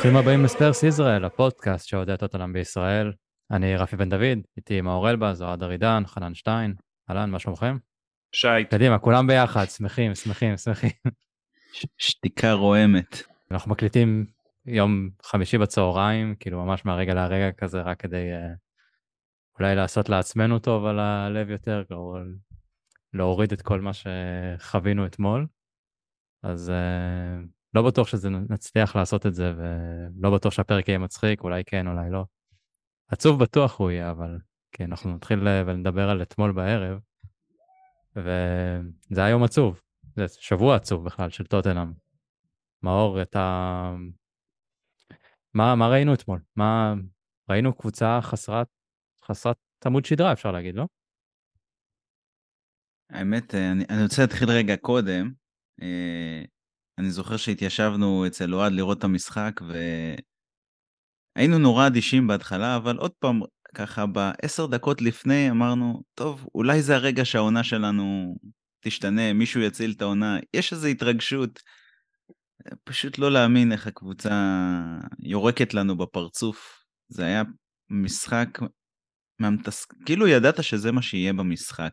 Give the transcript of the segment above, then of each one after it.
ברוכים הבאים לספרס ישראל, הפודקאסט שעודד אותם בישראל. אני רפי בן דוד, איתי מאור אלבז, אוהד ארידן, חנן שטיין. אהלן, מה שלומכם? שייט. קדימה, כולם ביחד, שמחים, שמחים, שמחים. שתיקה רועמת. אנחנו מקליטים יום חמישי בצהריים, כאילו ממש מהרגע להרגע כזה, רק כדי uh, אולי לעשות לעצמנו טוב על הלב יותר, או להוריד את כל מה שחווינו אתמול. אז uh, לא בטוח שנצליח לעשות את זה, ולא בטוח שהפרק יהיה מצחיק, אולי כן, אולי לא. עצוב בטוח הוא יהיה, אבל כן, אנחנו נתחיל אה, ונדבר על אתמול בערב, וזה היה יום עצוב, זה שבוע עצוב בכלל של טוטנאם. מאור, אתה... מה, מה ראינו אתמול? מה... ראינו קבוצה חסרת, חסרת עמוד שדרה, אפשר להגיד, לא? האמת, אה, אני, אני רוצה להתחיל רגע קודם. אני זוכר שהתיישבנו אצל אוהד לראות את המשחק, והיינו נורא אדישים בהתחלה, אבל עוד פעם, ככה בעשר דקות לפני אמרנו, טוב, אולי זה הרגע שהעונה שלנו תשתנה, מישהו יציל את העונה. יש איזו התרגשות. פשוט לא להאמין איך הקבוצה יורקת לנו בפרצוף. זה היה משחק מהמתסק... כאילו ידעת שזה מה שיהיה במשחק.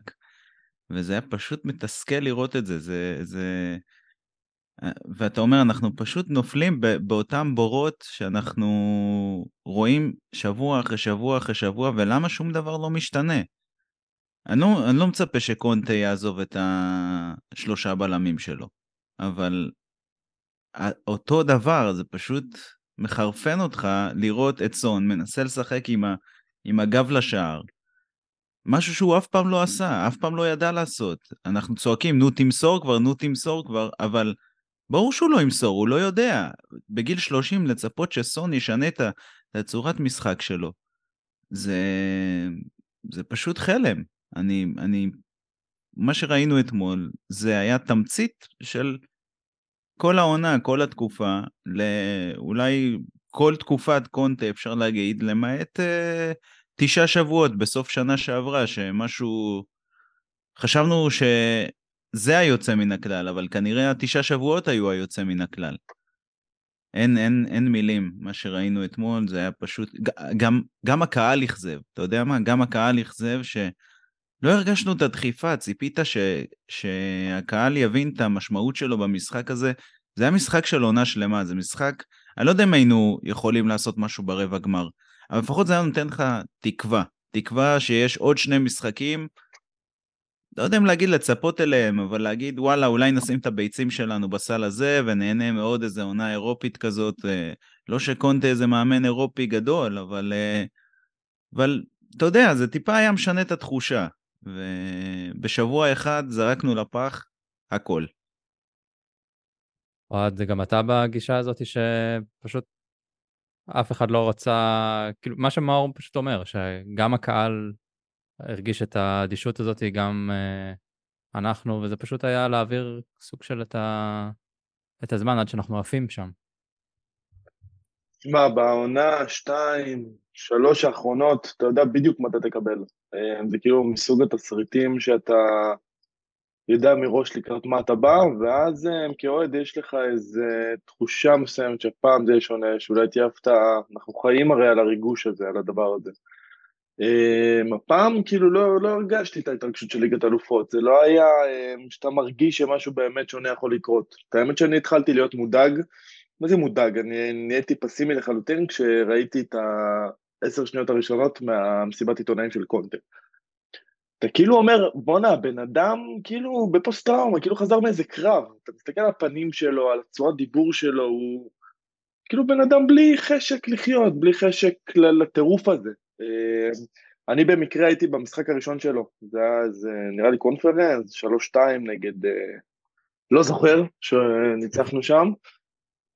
וזה היה פשוט מתסכל לראות את זה. זה, זה... ואתה אומר, אנחנו פשוט נופלים באותם בורות שאנחנו רואים שבוע אחרי שבוע אחרי שבוע, ולמה שום דבר לא משתנה? אני לא, אני לא מצפה שקונטה יעזוב את השלושה בלמים שלו, אבל אותו דבר, זה פשוט מחרפן אותך לראות את סון מנסה לשחק עם, ה, עם הגב לשער. משהו שהוא אף פעם לא עשה, אף פעם לא ידע לעשות. אנחנו צועקים, נו תמסור כבר, נו תמסור כבר, אבל ברור שהוא לא ימסור, הוא לא יודע. בגיל 30 לצפות שסון ישנה את הצורת משחק שלו, זה, זה פשוט חלם. אני, אני, מה שראינו אתמול, זה היה תמצית של כל העונה, כל התקופה, אולי כל תקופת קונטה אפשר להגיד, למעט אה, תשעה שבועות בסוף שנה שעברה, שמשהו... חשבנו ש... זה היוצא מן הכלל, אבל כנראה התשעה שבועות היו היוצא מן הכלל. אין, אין, אין מילים, מה שראינו אתמול זה היה פשוט, גם, גם הקהל אכזב, אתה יודע מה? גם הקהל אכזב שלא הרגשנו את הדחיפה, ציפית ש, שהקהל יבין את המשמעות שלו במשחק הזה. זה היה משחק של עונה שלמה, זה משחק, אני לא יודע אם היינו יכולים לעשות משהו ברבע גמר, אבל לפחות זה היה נותן לך תקווה, תקווה שיש עוד שני משחקים, לא יודע אם להגיד לצפות אליהם, אבל להגיד וואלה אולי נשים את הביצים שלנו בסל הזה ונהנה מעוד איזה עונה אירופית כזאת, אה, לא שקונטה איזה מאמן אירופי גדול, אבל, אה, אבל אתה יודע, זה טיפה היה משנה את התחושה, ובשבוע אחד זרקנו לפח הכל. אוהד, גם אתה בגישה הזאת שפשוט אף אחד לא רצה, כאילו מה שמאור פשוט אומר, שגם הקהל הרגיש את האדישות הזאת גם uh, אנחנו, וזה פשוט היה להעביר סוג של את, ה... את הזמן עד שאנחנו עפים שם. תשמע, בעונה שתיים, שלוש האחרונות, אתה יודע בדיוק מה אתה תקבל. אה, זה כאילו מסוג התסריטים שאתה יודע מראש לקראת מה אתה בא, ואז אה, כאוהד יש לך איזו תחושה מסוימת שפעם זה יהיה שונה, שאולי תהיה הפתעה. אנחנו חיים הרי על הריגוש הזה, על הדבר הזה. Um, הפעם כאילו לא, לא הרגשתי את ההתרגשות של ליגת אלופות, זה לא היה um, שאתה מרגיש שמשהו באמת שונה יכול לקרות. את האמת שאני התחלתי להיות מודאג, מה זה מודאג? אני נהייתי פסימי לחלוטין כשראיתי את העשר שניות הראשונות מהמסיבת עיתונאים של קונטה. אתה כאילו אומר, בואנה, הבן אדם כאילו בפוסט טראומה, כאילו חזר מאיזה קרב. אתה מסתכל על הפנים שלו, על צורת דיבור שלו, הוא כאילו בן אדם בלי חשק לחיות, בלי חשק לטירוף הזה. אה, אני במקרה הייתי במשחק הראשון שלו, זה היה זה נראה לי קונפרנס, שלוש שתיים נגד, אה, לא זוכר, שניצחנו שם.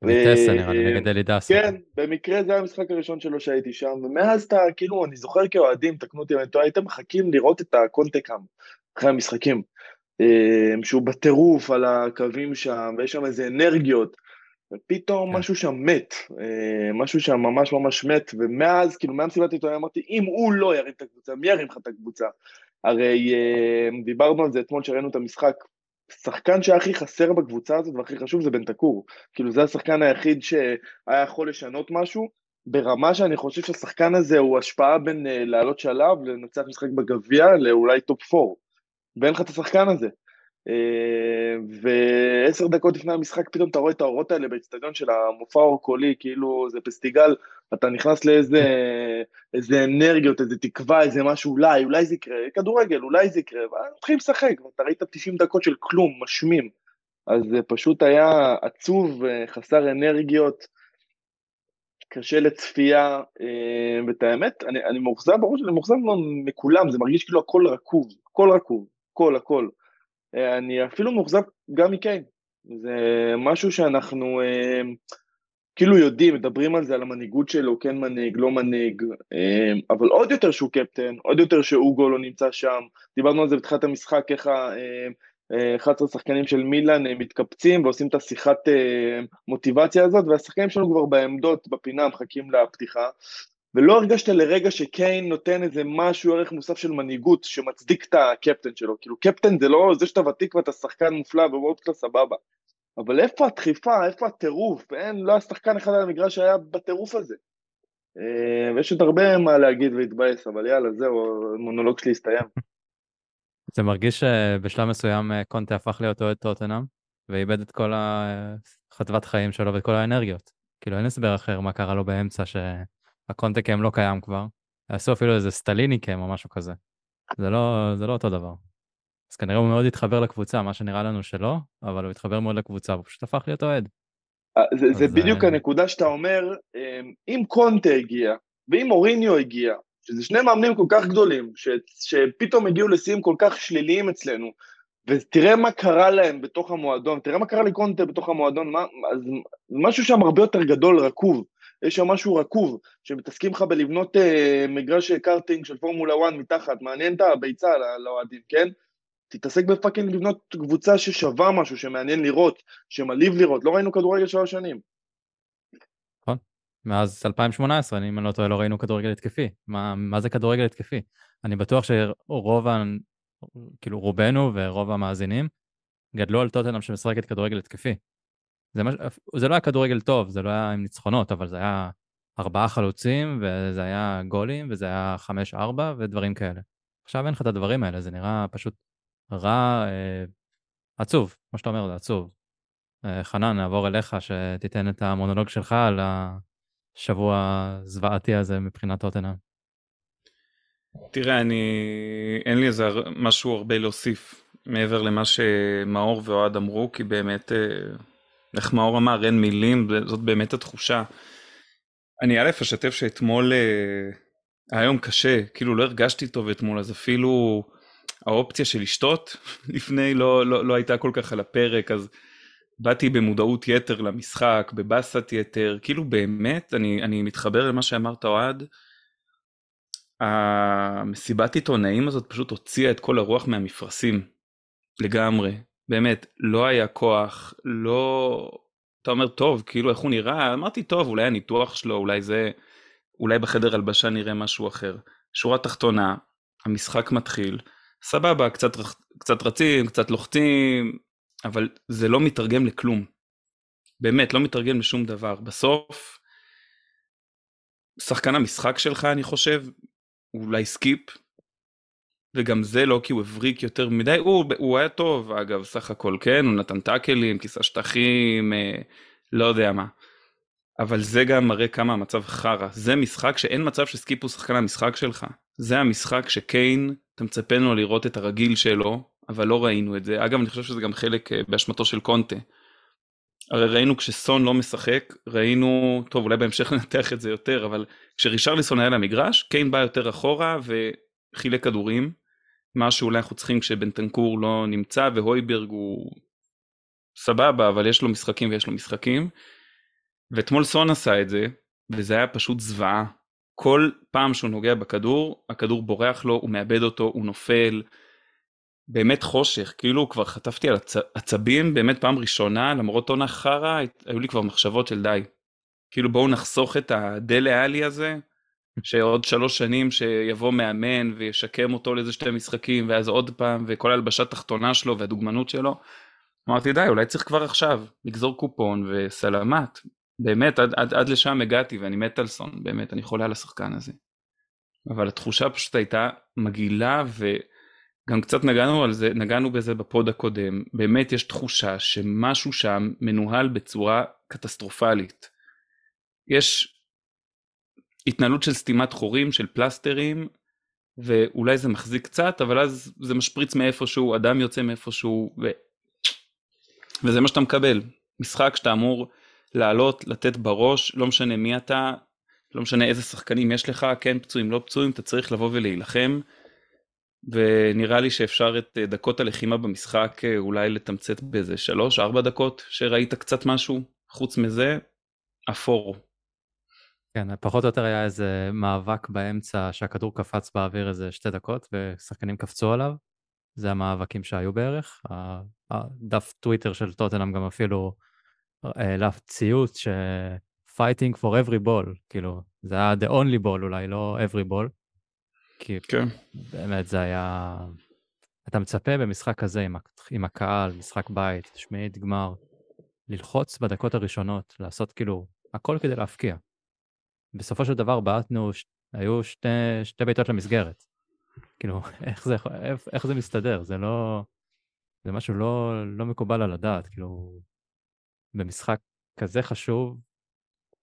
נראה לי, נגד אלידסה. כן, במקרה זה היה המשחק הראשון שלו שהייתי שם, ומאז אתה, כאילו, אני זוכר כאוהדים, תקנו אותי אני טועה, הייתם מחכים לראות את הקונטקאם אחרי המשחקים. אה, שהוא בטירוף על הקווים שם, ויש שם איזה אנרגיות. ופתאום כן. משהו שם מת, אה, משהו שם ממש ממש מת, ומאז, כאילו, מהמסיבת עיתונאים אמרתי, אם הוא לא ירים את הקבוצה, מי ירים לך את הקבוצה? הרי אה, דיברנו על זה אתמול שראינו את המשחק, השחקן שהיה הכי חסר בקבוצה הזאת והכי חשוב זה בנטקור. כאילו זה השחקן היחיד שהיה יכול לשנות משהו, ברמה שאני חושב שהשחקן הזה הוא השפעה בין uh, לעלות שלב, לנצח משחק בגביע, לאולי top 4. ואין לך את השחקן הזה. אה, ועשר דקות לפני המשחק פתאום אתה רואה את האורות האלה באצטדיון של המופע האור-קולי, כאילו זה פסטיגל, אתה נכנס לאיזה איזה אנרגיות, איזה תקווה, איזה משהו, אולי, אולי זה יקרה, כדורגל, אולי זה יקרה, ומתחילים לשחק, ואתה ראית 90 דקות של כלום, משמים. אז זה פשוט היה עצוב, חסר אנרגיות, קשה לצפייה, אה, ואת האמת, אני, אני מאוכזב, ברור שאני מאוכזב מכולם, זה מרגיש כאילו הכל רקוב, הכל רקוב, הכל, הכל. אה, אני אפילו מאוכזב גם מקיין. זה משהו שאנחנו אה, כאילו יודעים, מדברים על זה, על המנהיגות שלו, כן מנהיג, לא מנהיג, אה, אבל עוד יותר שהוא קפטן, עוד יותר שאוגו לא נמצא שם. דיברנו על זה בתחילת המשחק, איך ה-11 שחקנים של מילאן מתקפצים ועושים את השיחת מוטיבציה הזאת, והשחקנים שלנו כבר בעמדות, בפינה, מחכים לפתיחה. ולא הרגשת לרגע שקיין נותן איזה משהו, ערך מוסף של מנהיגות שמצדיק את הקפטן שלו. כאילו קפטן זה לא זה שאתה ותיק ואתה שחקן מופלא ווורד קלאס סבבה. אבל איפה הדחיפה, איפה הטירוף? אין, לא היה שחקן אחד על המגרש שהיה בטירוף הזה. אה, ויש עוד הרבה מה להגיד ולהתבאס, אבל יאללה, זהו, המונולוג שלי הסתיים. זה מרגיש שבשלב מסוים אה, קונטה הפך להיות אוהד טוטנאם, ואיבד את כל החטבת חיים שלו ואת כל האנרגיות. כאילו אין הסבר אחר מה קרה לו באמצע ש... הקונטקם לא קיים כבר, יעשו אפילו איזה סטליניקם או משהו כזה. זה לא, זה לא אותו דבר. אז כנראה הוא מאוד התחבר לקבוצה, מה שנראה לנו שלא, אבל הוא התחבר מאוד לקבוצה, הוא פשוט הפך להיות אוהד. אה, זה, זה בדיוק אה, הנקודה שאתה אומר, אמ, אם קונטה הגיע, ואם אוריניו הגיע, שזה שני מאמנים כל כך גדולים, ש, שפתאום הגיעו לשיאים כל כך שליליים אצלנו, ותראה מה קרה להם בתוך המועדון, תראה מה קרה לקונטה בתוך המועדון, מה, אז משהו שם הרבה יותר גדול, רקוב. יש שם משהו רקוב, שמתעסקים לך בלבנות אה, מגרש קארטינג של פורמולה 1 מתחת, מעניין את הביצה לאוהדים, כן? תתעסק בפאקינג לבנות קבוצה ששווה משהו, שמעניין לראות, שמלהיב לראות, לא ראינו כדורגל שלוש שנים. נכון, מאז 2018, אם אני לא טועה, לא ראינו כדורגל התקפי. מה, מה זה כדורגל התקפי? אני בטוח שרוב. כאילו רובנו ורוב המאזינים גדלו על טוטנאם שמשחקת כדורגל התקפי. זה, מש... זה לא היה כדורגל טוב, זה לא היה עם ניצחונות, אבל זה היה ארבעה חלוצים, וזה היה גולים, וזה היה חמש-ארבע, ודברים כאלה. עכשיו אין לך את הדברים האלה, זה נראה פשוט רע, אה, עצוב, כמו שאתה אומר, זה עצוב. אה, חנן, נעבור אליך, שתיתן את המונולוג שלך על השבוע הזוועתי הזה מבחינת טוטנאם. תראה, אני... אין לי איזה משהו הרבה להוסיף מעבר למה שמאור ואוהד אמרו, כי באמת אה, איך מאור אמר, אין מילים, זאת באמת התחושה. אני א', אשתף שאתמול אה, היה יום קשה, כאילו לא הרגשתי טוב אתמול, אז אפילו האופציה של לשתות לפני לא, לא, לא הייתה כל כך על הפרק, אז באתי במודעות יתר למשחק, בבאסת יתר, כאילו באמת, אני, אני מתחבר למה שאמרת אוהד, המסיבת עיתונאים הזאת פשוט הוציאה את כל הרוח מהמפרשים, לגמרי. באמת, לא היה כוח, לא... אתה אומר, טוב, כאילו איך הוא נראה? אמרתי, טוב, אולי הניתוח שלו, אולי זה... אולי בחדר הלבשה נראה משהו אחר. שורה תחתונה, המשחק מתחיל, סבבה, קצת, קצת רצים, קצת לוחצים, אבל זה לא מתרגם לכלום. באמת, לא מתרגם לשום דבר. בסוף, שחקן המשחק שלך, אני חושב, אולי סקיפ, וגם זה לא כי הוא הבריק יותר מדי, הוא, הוא היה טוב אגב סך הכל, כן, הוא נתן tackle-ים, כיסה שטחים, אה, לא יודע מה. אבל זה גם מראה כמה המצב חרא. זה משחק שאין מצב שסקיפ הוא שחקן המשחק שלך. זה המשחק שקיין, אתה מצפה לנו לראות את הרגיל שלו, אבל לא ראינו את זה. אגב, אני חושב שזה גם חלק אה, באשמתו של קונטה. הרי ראינו כשסון לא משחק, ראינו, טוב אולי בהמשך ננתח את זה יותר, אבל כשרישרליסון היה למגרש, קיין בא יותר אחורה וחילק כדורים, מה שאולי אנחנו צריכים כשבנטנקור לא נמצא והויברג הוא סבבה אבל יש לו משחקים ויש לו משחקים. ואתמול סון עשה את זה וזה היה פשוט זוועה. כל פעם שהוא נוגע בכדור הכדור בורח לו הוא מאבד אותו הוא נופל. באמת חושך כאילו כבר חטפתי על הצ... עצבים באמת פעם ראשונה למרות עונה חרא היו לי כבר מחשבות של די. כאילו בואו נחסוך את הדלה עלי הזה שעוד שלוש שנים שיבוא מאמן וישקם אותו לאיזה שתי משחקים ואז עוד פעם וכל ההלבשה התחתונה שלו והדוגמנות שלו אמרתי די אולי צריך כבר עכשיו לגזור קופון וסלמת באמת עד, עד, עד לשם הגעתי ואני מת על סון באמת אני חולה על השחקן הזה. אבל התחושה פשוט הייתה מגעילה וגם קצת נגענו על זה נגענו בזה בפוד הקודם באמת יש תחושה שמשהו שם מנוהל בצורה קטסטרופלית. יש התנהלות של סתימת חורים של פלסטרים ואולי זה מחזיק קצת אבל אז זה משפריץ מאיפשהו אדם יוצא מאיפשהו ו... וזה מה שאתה מקבל. משחק שאתה אמור לעלות לתת בראש לא משנה מי אתה לא משנה איזה שחקנים יש לך כן פצועים לא פצועים אתה צריך לבוא ולהילחם. ונראה לי שאפשר את דקות הלחימה במשחק אולי לתמצת באיזה 3-4 דקות שראית קצת משהו? חוץ מזה אפור. כן, פחות או יותר היה איזה מאבק באמצע שהכדור קפץ באוויר איזה שתי דקות ושחקנים קפצו עליו. זה המאבקים שהיו בערך. הדף טוויטר של טוטנאם גם אפילו העלה ציוץ ש... fighting for every ball, כאילו, זה היה the only ball אולי, לא every ball. כי כן. באמת זה היה... אתה מצפה במשחק כזה עם, עם הקהל, משחק בית, שמינית גמר, ללחוץ בדקות הראשונות, לעשות כאילו הכל כדי להפקיע. בסופו של דבר בעטנו, היו שתי, שתי בעיטות למסגרת. כאילו, איך זה, איך, איך זה מסתדר? זה לא... זה משהו לא, לא מקובל על הדעת, כאילו, במשחק כזה חשוב,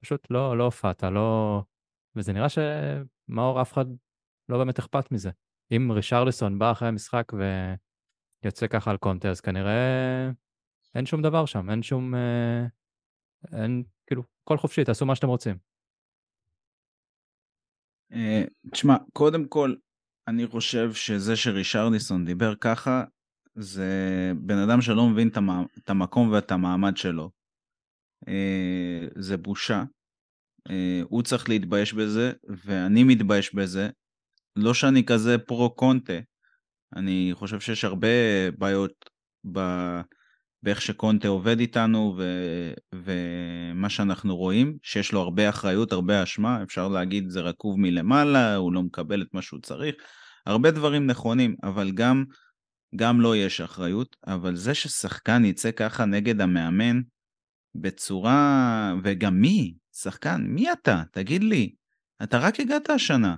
פשוט לא, לא הופעת, לא... וזה נראה שמאור אף אחד לא באמת אכפת מזה. אם רישרלסון בא אחרי המשחק ויוצא ככה על קונטה, אז כנראה אין שום דבר שם, אין שום... אה, אין, כאילו, כל חופשי, תעשו מה שאתם רוצים. אה, תשמע, קודם כל, אני חושב שזה שרישרליסון דיבר ככה, זה בן אדם שלא מבין את המקום ואת המעמד שלו. אה, זה בושה. אה, הוא צריך להתבייש בזה, ואני מתבייש בזה. לא שאני כזה פרו-קונטה, אני חושב שיש הרבה בעיות ב... באיך שקונטה עובד איתנו ו... ומה שאנחנו רואים, שיש לו הרבה אחריות, הרבה אשמה, אפשר להגיד זה רקוב מלמעלה, הוא לא מקבל את מה שהוא צריך, הרבה דברים נכונים, אבל גם, גם לו לא יש אחריות, אבל זה ששחקן יצא ככה נגד המאמן, בצורה... וגם מי? שחקן, מי אתה? תגיד לי. אתה רק הגעת השנה.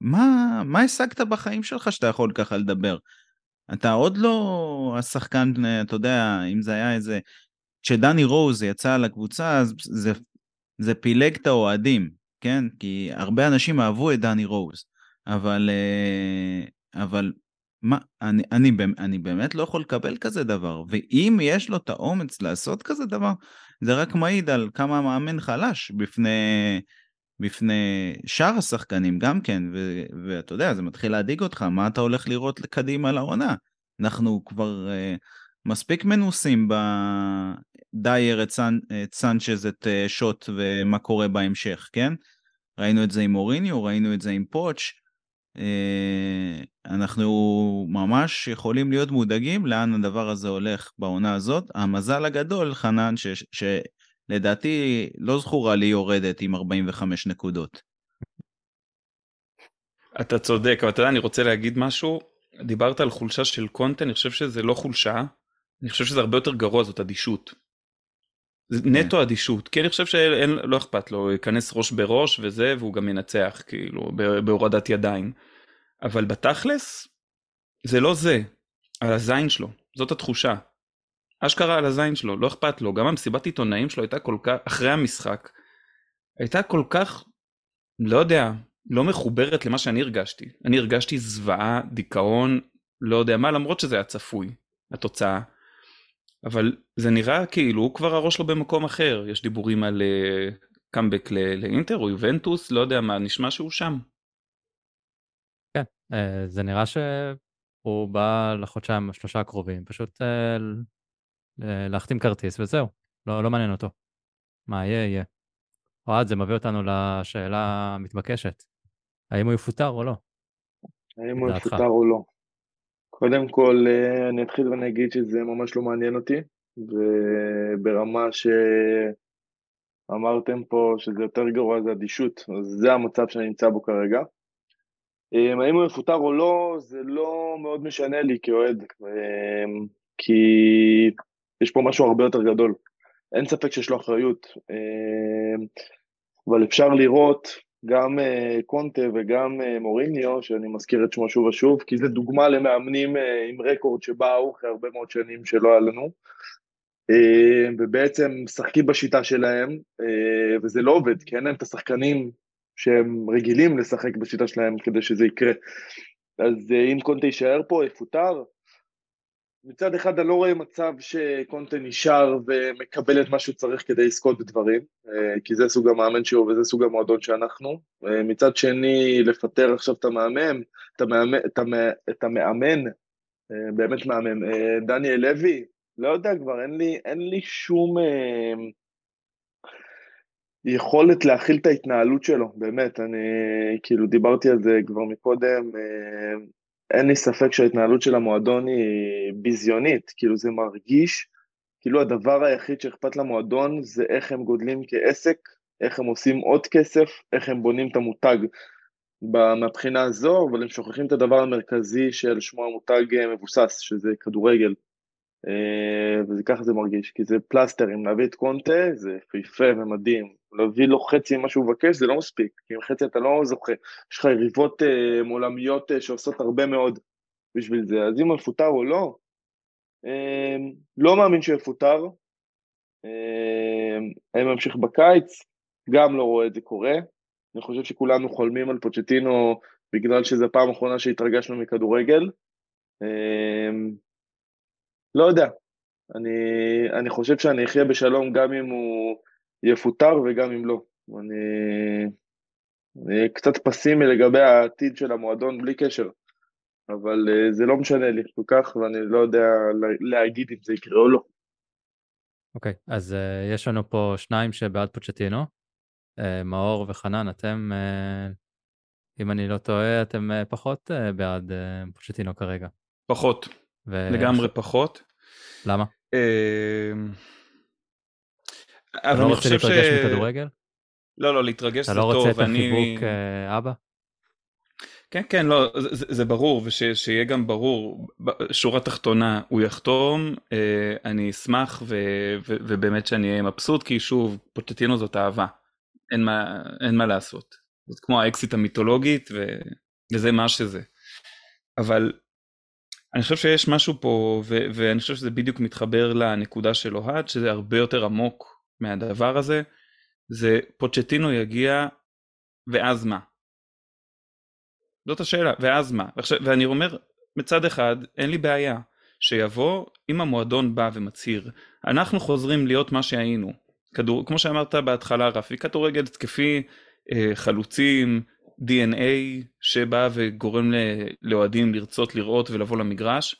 מה, מה השגת בחיים שלך שאתה יכול ככה לדבר? אתה עוד לא השחקן, אתה יודע, אם זה היה איזה... כשדני רוז יצא לקבוצה, אז זה, זה פילג את האוהדים, כן? כי הרבה אנשים אהבו את דני רוז, אבל, אה, אבל מה, אני, אני, אני באמת לא יכול לקבל כזה דבר, ואם יש לו את האומץ לעשות כזה דבר, זה רק מעיד על כמה המאמן חלש בפני, בפני שאר השחקנים גם כן, ו, ואתה יודע, זה מתחיל להדאיג אותך, מה אתה הולך לראות קדימה לעונה? אנחנו כבר uh, מספיק מנוסים בדייר את, סנ, את סנצ'ז, את uh, שוט ומה קורה בהמשך, כן? ראינו את זה עם אוריניו, ראינו את זה עם פוטש, אה, אנחנו ממש יכולים להיות מודאגים לאן הדבר הזה הולך בעונה הזאת. המזל הגדול, חנן, ש, שלדעתי לא זכורה לי יורדת עם 45 נקודות. אתה צודק, אבל אתה יודע, אני רוצה להגיד משהו. דיברת על חולשה של קונטה, אני חושב שזה לא חולשה, אני חושב שזה הרבה יותר גרוע, זאת אדישות. זה כן. נטו אדישות, כי אני חושב שלא אכפת לו, ייכנס ראש בראש וזה, והוא גם ינצח, כאילו, בהורדת ידיים. אבל בתכלס, זה לא זה, על הזין שלו, זאת התחושה. אשכרה על הזין שלו, לא אכפת לו, גם המסיבת עיתונאים שלו הייתה כל כך, אחרי המשחק, הייתה כל כך, לא יודע, לא מחוברת למה שאני הרגשתי. אני הרגשתי זוועה, דיכאון, לא יודע מה, למרות שזה היה צפוי, התוצאה. אבל זה נראה כאילו הוא כבר הראש שלו במקום אחר, יש דיבורים על קאמבק uh, לאינטר או יובנטוס, לא יודע מה, נשמע שהוא שם. כן, uh, זה נראה שהוא בא לחודשיים, שלושה הקרובים, פשוט uh, להחתים כרטיס וזהו, לא, לא מעניין אותו. מה יהיה, יהיה. אוהד, זה מביא אותנו לשאלה המתבקשת, האם הוא יפוטר או לא? האם הוא יפוטר או לא? קודם כל, אה, אני אתחיל ואני אגיד שזה ממש לא מעניין אותי, וברמה שאמרתם פה שזה יותר גרוע זה אדישות, אז זה המצב שאני נמצא בו כרגע. אה, האם הוא יפוטר או לא, זה לא מאוד משנה לי כאוהד, אה, כי יש פה משהו הרבה יותר גדול. אין ספק שיש לו אחריות, אבל אפשר לראות גם קונטה וגם מוריניו, שאני מזכיר את שמו שוב ושוב, כי זה דוגמה למאמנים עם רקורד שבאו אחרי הרבה מאוד שנים שלא היה לנו, ובעצם משחקים בשיטה שלהם, וזה לא עובד, כי אין להם את השחקנים שהם רגילים לשחק בשיטה שלהם כדי שזה יקרה. אז אה, אם קונטה יישאר פה, יפוטר. מצד אחד אני לא רואה מצב שקונטה נשאר ומקבל את מה שהוא צריך כדי לזכות בדברים, אה, כי זה סוג המאמן שהוא וזה סוג המועדון שאנחנו. אה, מצד שני, לפטר עכשיו את המאמן, את המאמן, את המאמן, את המאמן באמת מאמן, דניאל לוי, לא יודע כבר, אין לי, אין לי שום... יכולת להכיל את ההתנהלות שלו, באמת, אני כאילו דיברתי על זה כבר מקודם, אה, אין לי ספק שההתנהלות של המועדון היא ביזיונית, כאילו זה מרגיש כאילו הדבר היחיד שאכפת למועדון זה איך הם גודלים כעסק, איך הם עושים עוד כסף, איך הם בונים את המותג מהבחינה הזו, אבל הם שוכחים את הדבר המרכזי של שמו המותג אה, מבוסס, שזה כדורגל. אה, וככה זה מרגיש, כי זה פלסטרים, להביא את קונטה זה יפהפה ומדהים, להביא לו חצי ממה שהוא מבקש זה לא מספיק, כי עם חצי אתה לא זוכה, יש לך יריבות אה, עולמיות אה, שעושות הרבה מאוד בשביל זה, אז אם הוא יפוטר או לא, אה, לא מאמין שהוא יפוטר, אה, האם ממשיך בקיץ, גם לא רואה את זה קורה, אני חושב שכולנו חולמים על פוצ'טינו בגלל שזו הפעם האחרונה שהתרגשנו מכדורגל, אה, לא יודע, אני, אני חושב שאני אחיה בשלום גם אם הוא יפוטר וגם אם לא. אני, אני קצת פסימי לגבי העתיד של המועדון בלי קשר, אבל uh, זה לא משנה לי כל כך ואני לא יודע להגיד אם זה יקרה או לא. אוקיי, okay, אז uh, יש לנו פה שניים שבעד פוצ'טינו, uh, מאור וחנן, אתם, uh, אם אני לא טועה, אתם uh, פחות uh, בעד uh, פוצ'טינו כרגע. פחות. ו... לגמרי פחות. למה? אמ, אבל אני חושב ש... אתה לא רוצה להתרגש מכדורגל? לא, לא, להתרגש זה טוב. אתה לא רוצה את החיבוק אה, אבא? כן, כן, לא, זה, זה ברור, ושיהיה גם ברור, שורה תחתונה, הוא יחתום, אה, אני אשמח, ו, ו, ובאמת שאני אהיה מבסוט, כי שוב, פוטטינו זאת אהבה, אין מה, אין מה לעשות. זאת כמו האקסיט המיתולוגית, ו, וזה מה שזה. אבל אני חושב שיש משהו פה, ו- ואני חושב שזה בדיוק מתחבר לנקודה של אוהד, שזה הרבה יותר עמוק מהדבר הזה, זה פוצ'טינו יגיע, ואז מה? זאת השאלה, ואז מה? ועכשיו, ואני אומר, מצד אחד, אין לי בעיה שיבוא, אם המועדון בא ומצהיר, אנחנו חוזרים להיות מה שהיינו. כדור, כמו שאמרת בהתחלה, רפי, כדורגל התקפי, אה, חלוצים, DNA שבא וגורם לאוהדים לרצות לראות ולבוא למגרש.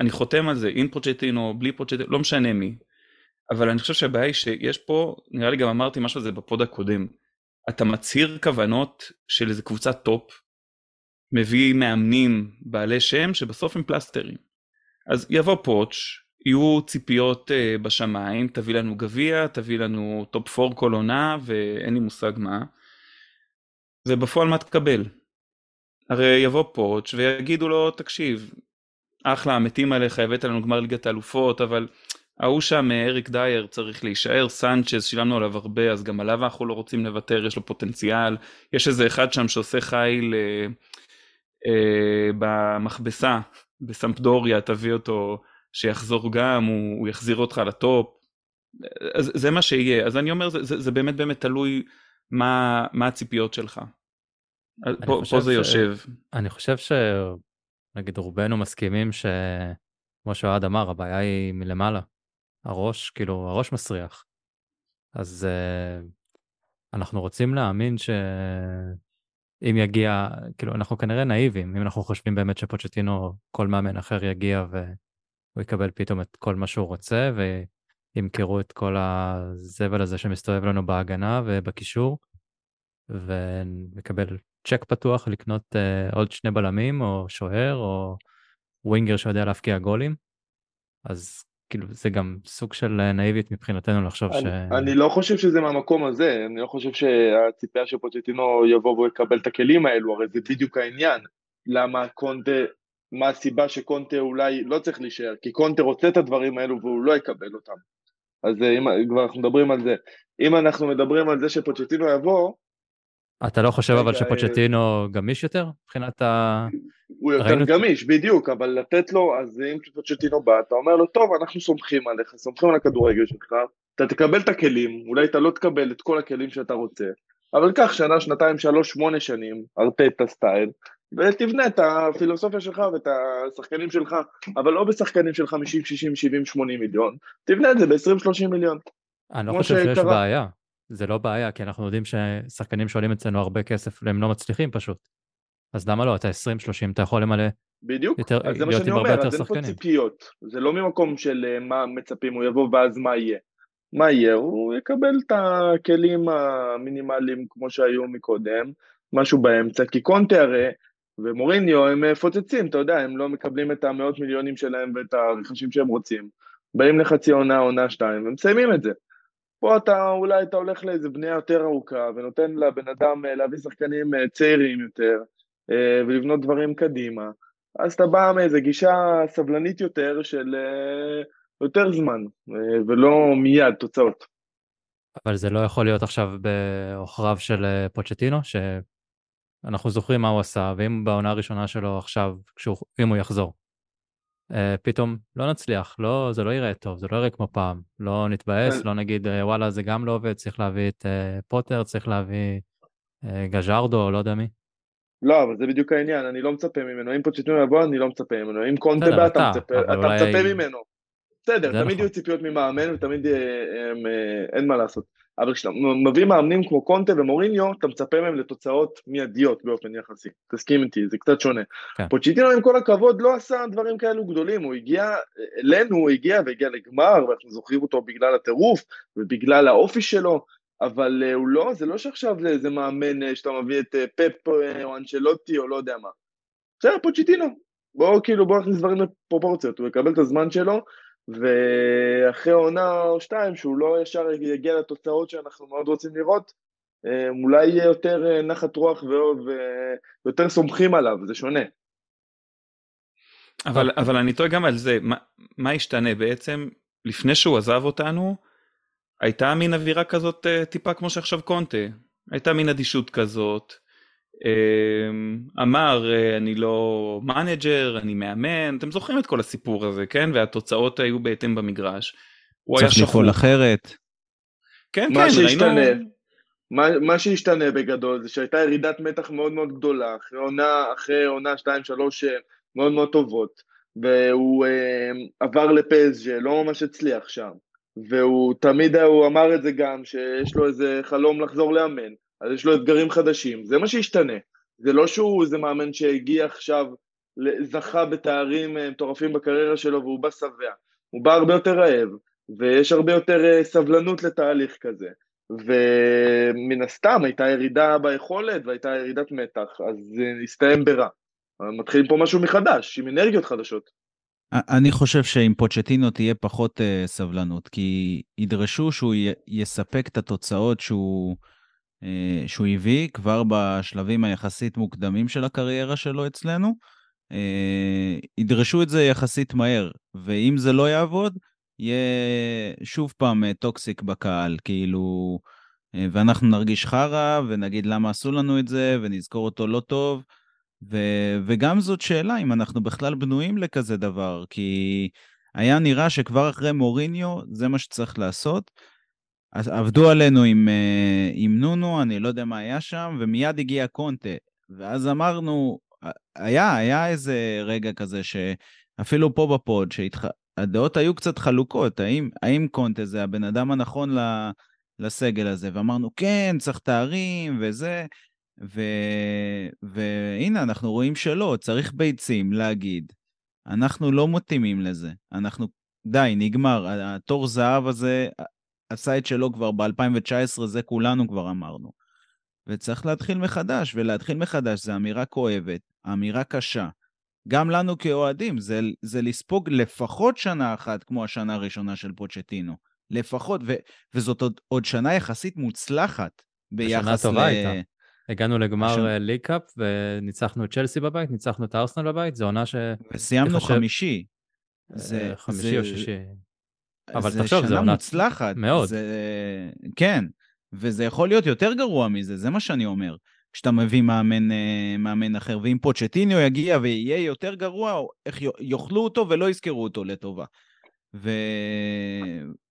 אני חותם על זה, עם פוצ'טינו, בלי פוצ'טינו, לא משנה מי. אבל אני חושב שהבעיה היא שיש פה, נראה לי גם אמרתי משהו על זה ב pod הקודם, אתה מצהיר כוונות של איזה קבוצת top, מביא מאמנים בעלי שם שבסוף הם פלסטרים. אז יבוא פוץ', יהיו ציפיות אה, בשמיים, תביא לנו גביע, תביא לנו top 4 כל עונה ואין לי מושג מה. ובפועל מה תקבל? הרי יבוא פוץ' ויגידו לו תקשיב אחלה מתים עליך הבאת לנו גמר ליגת האלופות אבל ההוא שם אריק דייר צריך להישאר סנצ'ז שילמנו עליו הרבה אז גם עליו אנחנו לא רוצים לוותר יש לו פוטנציאל. יש איזה אחד שם שעושה חיל אה, אה, במכבסה בסמפדוריה תביא אותו שיחזור גם הוא, הוא יחזיר אותך לטופ. אז זה מה שיהיה. אז אני אומר זה, זה, זה באמת באמת תלוי מה, מה הציפיות שלך. פה, פה זה ש... יושב. אני חושב שנגיד רובנו מסכימים שכמו שאוהד אמר, הבעיה היא מלמעלה. הראש, כאילו, הראש מסריח. אז uh, אנחנו רוצים להאמין שאם יגיע, כאילו, אנחנו כנראה נאיבים, אם אנחנו חושבים באמת שפוצ'טינו, כל מאמן אחר יגיע והוא יקבל פתאום את כל מה שהוא רוצה, ו... ימכרו את כל הזבל הזה שמסתובב לנו בהגנה ובקישור, ונקבל צ'ק פתוח לקנות uh, עוד שני בלמים או שוער או ווינגר שיודע להפקיע גולים. אז כאילו זה גם סוג של אה, נאיבית מבחינתנו לחשוב אני, ש... אני לא חושב שזה מהמקום הזה, אני לא חושב שהציפייה של פוצ'טינו יבוא ויקבל את הכלים האלו, הרי זה בדיוק העניין. למה קונטה מה הסיבה שקונטה אולי לא צריך להישאר, כי קונטה רוצה את הדברים האלו והוא לא יקבל אותם. אז אה, אם כבר אנחנו מדברים על זה. אם אנחנו מדברים על זה שפוצ'טינו יבוא... אתה לא חושב אבל שפוצ'טינו גמיש יותר מבחינת ה... הוא יותר. גמיש, בדיוק, אבל לתת לו, אז אם פוצ'טינו בא, אתה אומר לו, טוב, אנחנו סומכים עליך, סומכים על הכדורגל שלך, אתה תקבל את הכלים, אולי אתה לא תקבל את כל הכלים שאתה רוצה, אבל קח שנה, שנתיים, שלוש, שמונה שנים, ארטטה סטייל, ותבנה את הפילוסופיה שלך ואת השחקנים שלך, אבל לא בשחקנים של 50, 60, 70, 80 מיליון, תבנה את זה ב-20-30 מיליון. אני לא חושב שיש בעיה, זה לא בעיה, כי אנחנו יודעים ששחקנים שעולים אצלנו הרבה כסף, הם לא מצליחים פשוט. אז למה לא? אתה 20-30, אתה יכול למלא בדיוק, יותר, אז זה מה שאני אומר, אז אין פה ציפיות. זה לא ממקום של אה, מה מצפים, הוא יבוא ואז מה יהיה. מה יהיה? הוא יקבל את הכלים המינימליים כמו שהיו מקודם, משהו באמצע, כי קונטה הרי ומוריניו הם מפוצצים, אתה יודע, הם לא מקבלים את המאות מיליונים שלהם ואת הרכשים שהם רוצים. באים לחצי עונה, עונה שתיים, ומסיימים את זה. פה אתה אולי אתה הולך לאיזה בנייה יותר ארוכה ונותן לבן אדם אה, להביא שחקנים אה, צעירים יותר אה, ולבנות דברים קדימה. אז אתה בא מאיזה גישה סבלנית יותר של יותר זמן ולא מיד תוצאות. אבל זה לא יכול להיות עכשיו בעוכריו של פוצ'טינו, אנחנו זוכרים מה הוא עשה, ואם בעונה הראשונה שלו עכשיו, כשהוא, אם הוא יחזור, אה, פתאום לא נצליח, לא, זה לא יראה טוב, זה לא יראה כמו פעם, לא נתבאס, לא נגיד אה, וואלה זה גם לא עובד, צריך להביא את אה, פוטר, צריך להביא גז'רדו, לא יודע מי. לא, אבל זה בדיוק העניין, אני לא מצפה ממנו, אם פוצ'טינו יבוא, אני לא מצפה ממנו, אם קונטה בא, אתה מצפה, ממנו. בסדר, תמיד נכון. יהיו ציפיות ממאמן ותמיד אין מה לעשות. אבל כשאתה מביא מאמנים כמו קונטה ומוריניו, אתה מצפה מהם לתוצאות מיידיות באופן יחסי. תסכים איתי, זה קצת שונה. כן. פוצ'יטינו עם כל הכבוד לא עשה דברים כאלו גדולים, הוא הגיע, אלינו הוא הגיע והגיע לגמר, ואנחנו זוכרים אותו בגלל הטירוף ובגלל האופי שלו, אבל הוא לא, זה לא שעכשיו זה איזה מאמן שאתה מביא את פפ או אנשלוטי או לא יודע מה. בסדר, פוצ'יטינו. בואו כאילו, בואו נכניס דברים לפרופורציות, הוא יקבל את הזמן שלו, ואחרי עונה או שתיים שהוא לא ישר יגיע לתוצאות שאנחנו מאוד רוצים לראות, אה, אולי יהיה יותר אה, נחת רוח ויותר סומכים עליו, זה שונה. אבל, אבל אני טועה גם על זה, מה, מה השתנה? בעצם, לפני שהוא עזב אותנו, הייתה מין אווירה כזאת אה, טיפה כמו שעכשיו קונטה, הייתה מין אדישות כזאת, אמר אה, אני לא מנג'ר, אני מאמן, אתם זוכרים את כל הסיפור הזה, כן? והתוצאות היו בהתאם במגרש. צריך לפעול אחרת. כן, מה כן, שישתנה, ראינו... מה, מה שהשתנה בגדול זה שהייתה ירידת מתח מאוד מאוד גדולה, אחרי עונה, אחרי עונה 2-3 אה, מאוד מאוד טובות, והוא אה, עבר לפסג'ה, לא ממש הצליח שם, והוא תמיד, הוא אמר את זה גם, שיש לו איזה חלום לחזור לאמן, אז יש לו אתגרים חדשים, זה מה שישתנה. זה לא שהוא איזה מאמן שהגיע עכשיו, זכה בתארים אה, מטורפים בקריירה שלו והוא בא שבע. הוא בא הרבה יותר רעב, ויש הרבה יותר אה, סבלנות לתהליך כזה. ומן הסתם הייתה ירידה ביכולת והייתה ירידת מתח, אז זה הסתיים ברע. מתחילים פה משהו מחדש, עם אנרגיות חדשות. אני חושב שעם פוצ'טינו תהיה פחות סבלנות, כי ידרשו שהוא יספק את התוצאות שהוא, אה, שהוא הביא כבר בשלבים היחסית מוקדמים של הקריירה שלו אצלנו. אה, ידרשו את זה יחסית מהר, ואם זה לא יעבוד, יהיה שוב פעם אה, טוקסיק בקהל, כאילו, ואנחנו נרגיש חרא, ונגיד למה עשו לנו את זה, ונזכור אותו לא טוב. ו, וגם זאת שאלה אם אנחנו בכלל בנויים לכזה דבר, כי היה נראה שכבר אחרי מוריניו זה מה שצריך לעשות, אז עבדו עלינו עם, אה, עם נונו, אני לא יודע מה היה שם, ומיד הגיע קונטה. ואז אמרנו, היה, היה איזה רגע כזה שאפילו פה בפוד, שהדעות היו קצת חלוקות, האם, האם קונטה זה הבן אדם הנכון לסגל הזה? ואמרנו, כן, צריך תארים וזה, ו... והנה, אנחנו רואים שלא, צריך ביצים להגיד, אנחנו לא מתאימים לזה, אנחנו, די, נגמר, התור זהב הזה, עשה את שלו כבר ב-2019, זה כולנו כבר אמרנו. וצריך להתחיל מחדש, ולהתחיל מחדש זה אמירה כואבת, אמירה קשה. גם לנו כאוהדים, זה, זה לספוג לפחות שנה אחת כמו השנה הראשונה של פוצ'טינו. לפחות, ו, וזאת עוד, עוד שנה יחסית מוצלחת ביחס שנה טובה ל... הייתה. הגענו לגמר השנה- ליג קאפ וניצחנו את צ'לסי בבית, ניצחנו את ארסנל בבית, זו עונה ש... וסיימנו חושב- חמישי. אה, זה, חמישי זה, או שישי. אבל זה תחשוב, זו שנה עונה מוצלחת. מאוד. זה... כן, וזה יכול להיות יותר גרוע מזה, זה מה שאני אומר. כשאתה מביא מאמן, אה, מאמן אחר, ואם פוצ'טיניו יגיע ויהיה יותר גרוע, איך יאכלו אותו ולא יזכרו אותו לטובה. ו...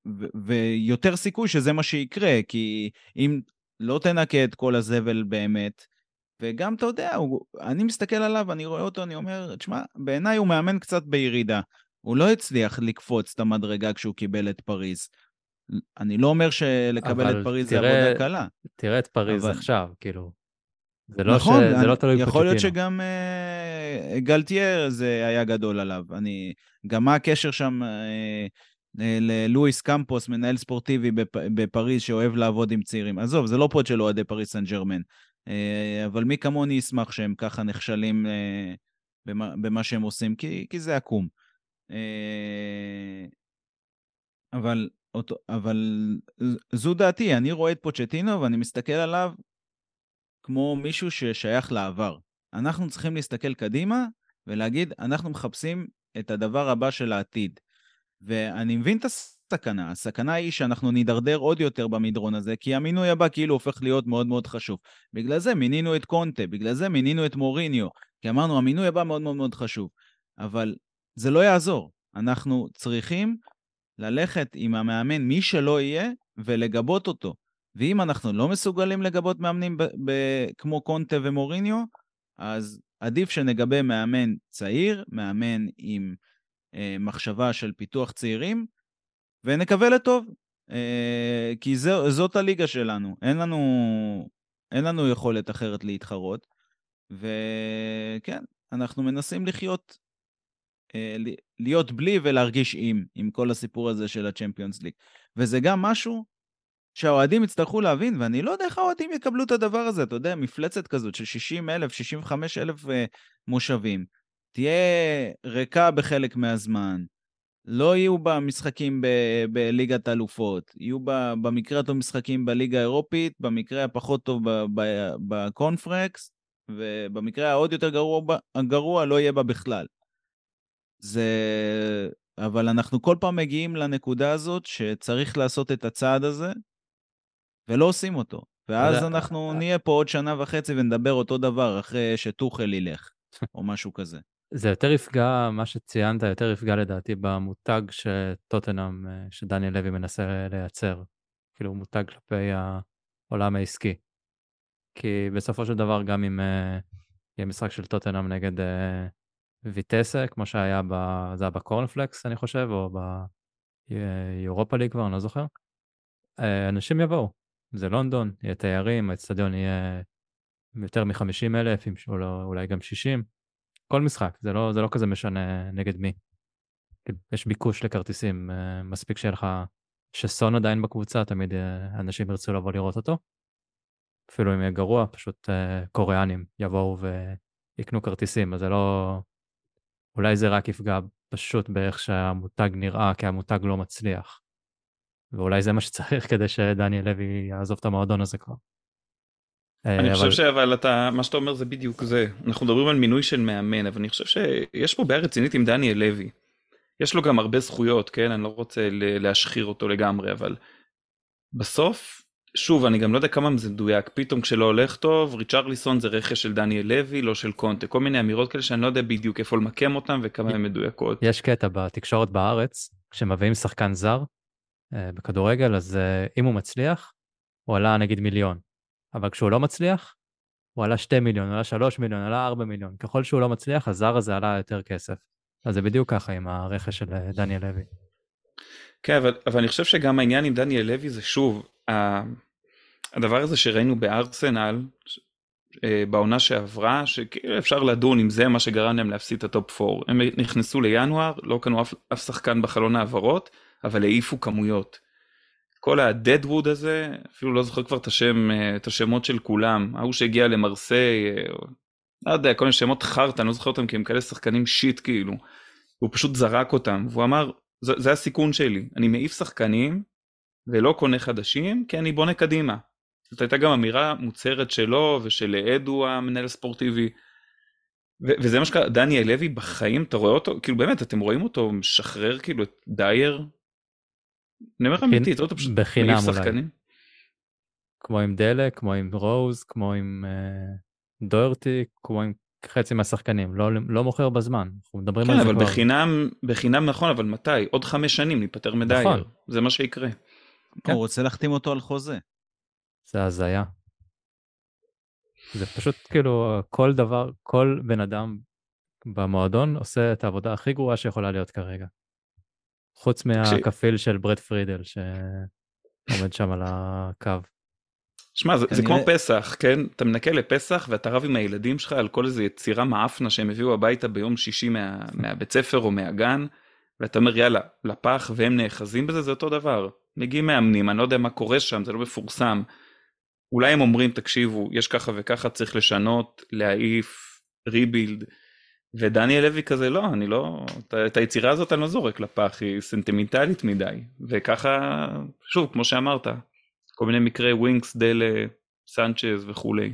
ו... ויותר סיכוי שזה מה שיקרה, כי אם לא תנקה את כל הזבל באמת, וגם, אתה יודע, הוא... אני מסתכל עליו, אני רואה אותו, אני אומר, תשמע, בעיניי הוא מאמן קצת בירידה. הוא לא הצליח לקפוץ את המדרגה כשהוא קיבל את פריז. אני לא אומר שלקבל את פריז זה עבודה קלה. תראה את פריז אבל- עכשיו, כאילו. זה לא, נכון, ש... זה אני- לא תלוי יכול להיות. שגם אה, גלטייר זה היה גדול עליו. אני, גם מה הקשר שם אה, ל- ללואיס קמפוס, מנהל ספורטיבי בפ, בפריז שאוהב לעבוד עם צעירים. עזוב, זה לא פוד של אוהדי פריז סן ג'רמן. אה, אבל מי כמוני ישמח שהם ככה נכשלים אה, במה, במה שהם עושים, כי, כי זה עקום. אה, אבל, אותו, אבל זו דעתי, אני רואה את פוצ'טינו ואני מסתכל עליו כמו מישהו ששייך לעבר. אנחנו צריכים להסתכל קדימה ולהגיד, אנחנו מחפשים את הדבר הבא של העתיד. ואני מבין את הסכנה, הסכנה היא שאנחנו נידרדר עוד יותר במדרון הזה, כי המינוי הבא כאילו הופך להיות מאוד מאוד חשוב. בגלל זה מינינו את קונטה, בגלל זה מינינו את מוריניו, כי אמרנו, המינוי הבא מאוד מאוד מאוד חשוב. אבל זה לא יעזור. אנחנו צריכים ללכת עם המאמן, מי שלא יהיה, ולגבות אותו. ואם אנחנו לא מסוגלים לגבות מאמנים ב- ב- כמו קונטה ומוריניו, אז עדיף שנגבה מאמן צעיר, מאמן עם אה, מחשבה של פיתוח צעירים, ונקווה לטוב. אה, כי זו, זאת הליגה שלנו, אין לנו, אין לנו יכולת אחרת להתחרות. וכן, אנחנו מנסים לחיות, להיות בלי ולהרגיש עם, עם כל הסיפור הזה של הצ'מפיונס ליג. וזה גם משהו שהאוהדים יצטרכו להבין, ואני לא יודע איך האוהדים יקבלו את הדבר הזה, אתה יודע, מפלצת כזאת של 60 אלף, 65 אלף uh, מושבים, תהיה ריקה בחלק מהזמן, לא יהיו בה משחקים בליגת האלופות, יהיו בה במקרה הטוב משחקים בליגה האירופית, במקרה הפחות טוב בקונפרקס, ובמקרה העוד יותר גרוע, ב- גרוע לא יהיה בה בכלל. זה... אבל אנחנו כל פעם מגיעים לנקודה הזאת שצריך לעשות את הצעד הזה, ולא עושים אותו. ואז אנחנו נהיה פה עוד שנה וחצי ונדבר אותו דבר אחרי שטוחל ילך, או משהו כזה. זה יותר יפגע, מה שציינת, יותר יפגע לדעתי במותג שטוטנאם, אה, שדניאל לוי מנסה לייצר. כאילו מותג כלפי העולם העסקי. כי בסופו של דבר, גם אם אה, יהיה משחק של טוטנאם נגד אה, ויטסה, כמו שהיה, ב, זה היה בקורנפלקס, אני חושב, או ביורופה ליג כבר, אני לא זוכר, אה, אנשים יבואו. זה לונדון, יהיה תיירים, האצטדיון יהיה יותר מ-50 אלף, אולי, אולי גם 60. כל משחק, זה לא, זה לא כזה משנה נגד מי. יש ביקוש לכרטיסים, אה, מספיק שיהיה לך, שסון עדיין בקבוצה, תמיד אה, אנשים ירצו לבוא לראות אותו. אפילו אם יהיה גרוע, פשוט אה, קוריאנים יבואו ויקנו כרטיסים, אז זה לא... אולי זה רק יפגע פשוט באיך שהמותג נראה, כי המותג לא מצליח. ואולי זה מה שצריך כדי שדניאל לוי יעזוב את המועדון הזה כבר. אה, אני חושב אבל- שאבל אתה, מה שאתה אומר זה בדיוק זה. אנחנו מדברים על מינוי של מאמן, אבל אני חושב שיש פה בעיה רצינית עם דניאל לוי. יש לו גם הרבה זכויות, כן? אני לא רוצה להשחיר אותו לגמרי, אבל בסוף, שוב, אני גם לא יודע כמה זה מדויק, פתאום כשלא הולך טוב, ריצ'רליסון זה רכש של דניאל לוי, לא של קונטה. כל מיני אמירות כאלה שאני לא יודע בדיוק איפה למקם אותן וכמה הן מדויקות. יש קטע בתקשורת בארץ, כשמביאים שחקן זר אה, בכדורגל, אז אה, אם הוא מצליח, הוא עלה נגיד מיליון. אבל כשהוא לא מצליח, הוא עלה 2 מיליון, הוא עלה 3 מיליון, עלה 4 מיליון. ככל שהוא לא מצליח, הזר הזה עלה יותר כסף. אז זה בדיוק ככה עם הרכש של אה, דניאל לוי. כן, אבל, אבל אני חושב שגם העניין עם דניאל לוי זה שוב, הדבר הזה שראינו בארסנל, אה, בעונה שעברה, שכאילו אפשר לדון אם זה מה שגרם להם להפסיד את ה top 4. הם נכנסו לינואר, לא קנו אף, אף שחקן בחלון העברות, אבל העיפו כמויות. כל הדדווד הזה, אפילו לא זוכר כבר את השם, אה, את השמות של כולם, ההוא שהגיע למרסיי, אה, לא יודע, כל מיני שמות חרטא, אני לא זוכר אותם כי הם כאלה שחקנים shit כאילו. הוא פשוט זרק אותם, והוא אמר, זה, זה הסיכון שלי, אני מעיף שחקנים ולא קונה חדשים, כי אני בונה קדימה. זאת הייתה גם אמירה מוצהרת שלו ושל אדו המנהל הספורטיבי. ו- וזה מה שקרה, דניאל לוי בחיים, אתה רואה אותו, כאילו באמת, אתם רואים אותו משחרר כאילו את דייר? אני אומר לך אמיתי, אתה רואה אותו פשוט בחינם מעיף אולי. שחקנים. כמו עם דלק, כמו עם רוז, כמו עם uh, דוורטי, כמו עם חצי מהשחקנים, לא, לא מוכר בזמן, אנחנו מדברים כן, על זה אבל כבר. בחינם, בחינם נכון, אבל מתי? עוד חמש שנים ניפטר מדייר. נכון. זה מה שיקרה. כן. הוא רוצה להחתים אותו על חוזה. זה הזיה. זה פשוט כאילו כל דבר, כל בן אדם במועדון עושה את העבודה הכי גרועה שיכולה להיות כרגע. חוץ מהכפיל של ברד פרידל שעומד שם על הקו. שמע, זה, זה כמו פסח, כן? אתה מנקה לפסח ואתה רב עם הילדים שלך על כל איזה יצירה מאפנה שהם הביאו הביתה ביום שישי מה, מהבית ספר או מהגן, ואתה אומר יאללה, לפח והם נאחזים בזה, זה אותו דבר. מגיעים מאמנים, אני לא יודע מה קורה שם, זה לא מפורסם. אולי הם אומרים, תקשיבו, יש ככה וככה, צריך לשנות, להעיף, ריבילד. ודניאל לוי כזה, לא, אני לא, את- היצירה הזאת אני לא זורק לפח, היא סנטימנטלית מדי. וככה, שוב, כמו שאמרת, כל מיני מקרי ווינקס, דלה, סנצ'ז וכולי.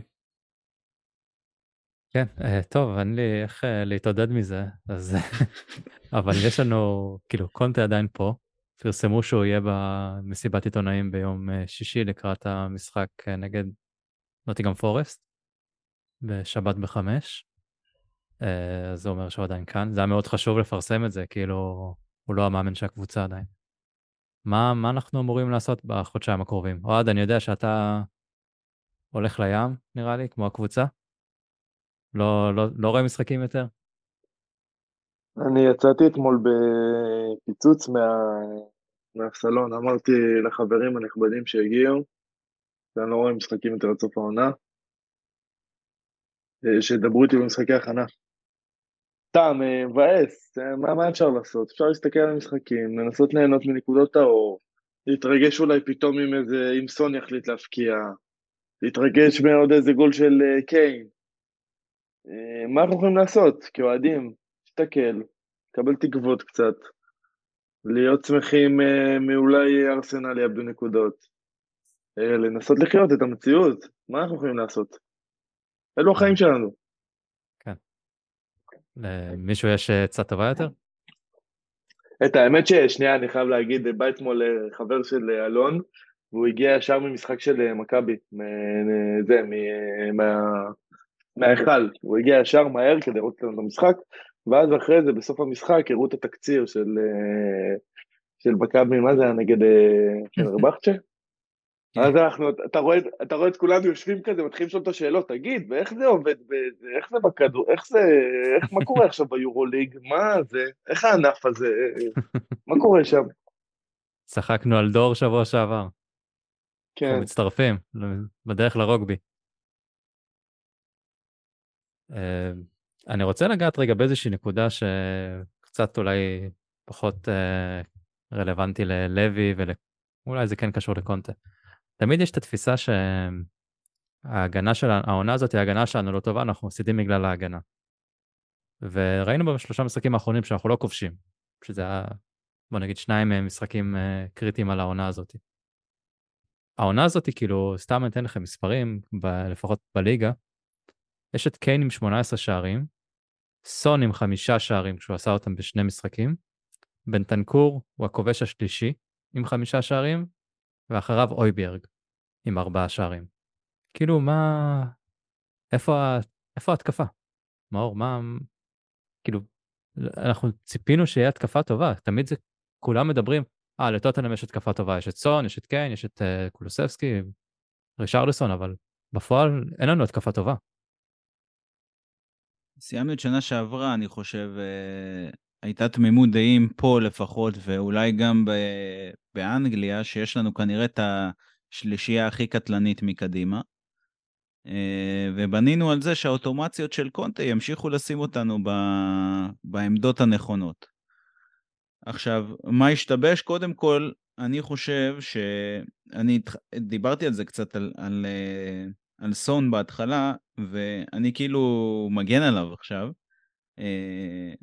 כן, אה, טוב, אין לי איך אה, להתעודד מזה, אז... אבל יש לנו, כאילו, קונטה עדיין פה. פרסמו שהוא יהיה במסיבת עיתונאים ביום אה, שישי לקראת המשחק אה, נגד נוטינגהם פורסט, בשבת בחמש. אה, אז זה אומר שהוא עדיין כאן. זה היה מאוד חשוב לפרסם את זה, כאילו, הוא לא המאמן של הקבוצה עדיין. מה, מה אנחנו אמורים לעשות בחודשיים הקרובים? אוהד, אני יודע שאתה הולך לים, נראה לי, כמו הקבוצה. לא, לא, לא רואה משחקים יותר? אני יצאתי אתמול בפיצוץ מה... מהסלון, אמרתי לחברים הנכבדים שהגיעו, שאני לא רואה משחקים יותר עד סוף העונה, אה, שידברו איתי במשחקי הכנה. סתם, אה, מבאס, אה, מה, מה אפשר לעשות? אפשר להסתכל על המשחקים, לנסות ליהנות מנקודות האור, להתרגש אולי פתאום אם איזה, אם סון יחליט להפקיע, להתרגש מעוד איזה גול של קיין. מה אנחנו יכולים לעשות כאוהדים? להסתכל, לקבל תקוות קצת, להיות שמחים אה, מאולי ארסנל יאבדו נקודות, אה, לנסות לחיות את המציאות, מה אנחנו יכולים לעשות? אלו החיים שלנו. למישהו יש עצה טובה יותר? את האמת ששנייה, אני חייב להגיד, בא אתמול אה, חבר של אה, אלון, והוא הגיע ישר ממשחק של אה, מכבי, זה, מההיכל, הוא הגיע ישר מהר כדי לראות את המשחק, ואז אחרי זה, בסוף המשחק, הראו את התקציר של אה, של מכבי, מה זה היה נגד אה, פנרבחצ'ה? כן. אז אנחנו, אתה רואה, אתה רואה את כולנו יושבים כזה, מתחילים לשאול את השאלות, תגיד, ואיך זה עובד, איך זה בכדור, איך זה, איך, מה קורה עכשיו ביורוליג, מה זה, איך הענף הזה, מה קורה שם? צחקנו על דור שבוע שעבר. כן, אנחנו מצטרפים בדרך לרוגבי. אה, אני רוצה לגעת רגע באיזושהי נקודה שקצת אולי פחות אה, רלוונטי ללוי ואולי זה כן קשור לקונטה. תמיד יש את התפיסה שההגנה של העונה הזאת היא ההגנה שלנו לא טובה, אנחנו מפסידים בגלל ההגנה. וראינו בשלושה משחקים האחרונים שאנחנו לא כובשים, שזה היה, בוא נגיד, שניים מהם משחקים אה, קריטיים על העונה הזאת. העונה הזאת, כאילו, סתם אני אתן לכם מספרים, ב- לפחות בליגה, יש את קיין עם 18 שערים, סון עם חמישה שערים כשהוא עשה אותם בשני משחקים, בנטנקור הוא הכובש השלישי עם חמישה שערים, ואחריו אויברג עם ארבעה שערים. כאילו, מה... איפה. איפה ההתקפה? מאור, מה... כאילו, אנחנו ציפינו שיהיה התקפה טובה, תמיד זה, כולם מדברים, אה, לטוטנאם יש התקפה טובה, יש את סון, יש את קיין, יש את uh, קולוסבסקי, רישרלסון, אבל בפועל אין לנו התקפה טובה. סיימנו את שנה שעברה, אני חושב, אה, הייתה תמימות דעים פה לפחות, ואולי גם ב- באנגליה, שיש לנו כנראה את השלישייה הכי קטלנית מקדימה. אה, ובנינו על זה שהאוטומציות של קונטה ימשיכו לשים אותנו ב- בעמדות הנכונות. עכשיו, מה השתבש? קודם כל, אני חושב שאני דיברתי על זה קצת, על, על, אה, על סון בהתחלה, ואני כאילו מגן עליו עכשיו, אה,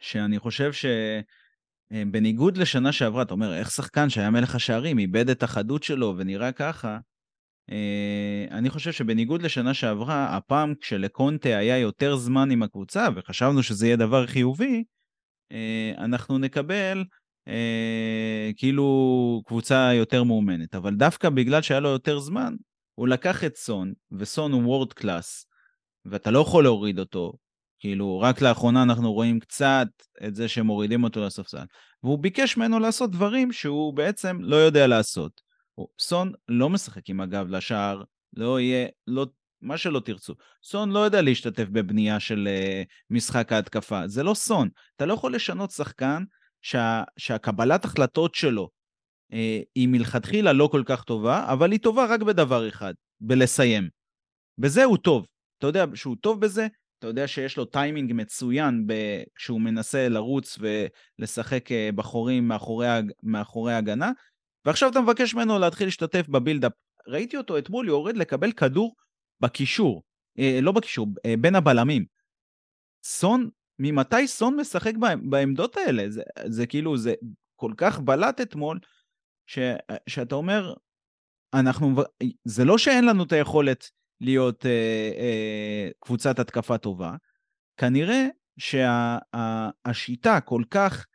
שאני חושב אה, בניגוד לשנה שעברה, אתה אומר, איך שחקן שהיה מלך השערים איבד את החדות שלו ונראה ככה, אה, אני חושב שבניגוד לשנה שעברה, הפעם כשלקונטה היה יותר זמן עם הקבוצה, וחשבנו שזה יהיה דבר חיובי, אה, אנחנו נקבל כאילו קבוצה יותר מאומנת. אבל דווקא בגלל שהיה לו יותר זמן, הוא לקח את סון, וסון הוא וורד קלאס, ואתה לא יכול להוריד אותו, כאילו, רק לאחרונה אנחנו רואים קצת את זה שמורידים אותו לספסל. והוא ביקש ממנו לעשות דברים שהוא בעצם לא יודע לעשות. סון לא משחק עם הגב לשער, לא יהיה, לא, מה שלא תרצו. סון לא יודע להשתתף בבנייה של uh, משחק ההתקפה, זה לא סון. אתה לא יכול לשנות שחקן שה, שהקבלת החלטות שלו היא מלכתחילה לא כל כך טובה, אבל היא טובה רק בדבר אחד, בלסיים. בזה הוא טוב. אתה יודע שהוא טוב בזה, אתה יודע שיש לו טיימינג מצוין. כשהוא מנסה לרוץ ולשחק אה, בחורים מאחורי, מאחורי הגנה, ועכשיו אתה מבקש ממנו להתחיל להשתתף בבילדאפ. ראיתי אותו אתמול יורד לקבל כדור בקישור, אה, לא בקישור, אה, בין הבלמים. סון, ממתי סון משחק בעמדות האלה? זה, זה כאילו, זה כל כך בלט אתמול, ש, שאתה אומר, אנחנו, זה לא שאין לנו את היכולת להיות אה, אה, קבוצת התקפה טובה, כנראה שהשיטה שה, כל כך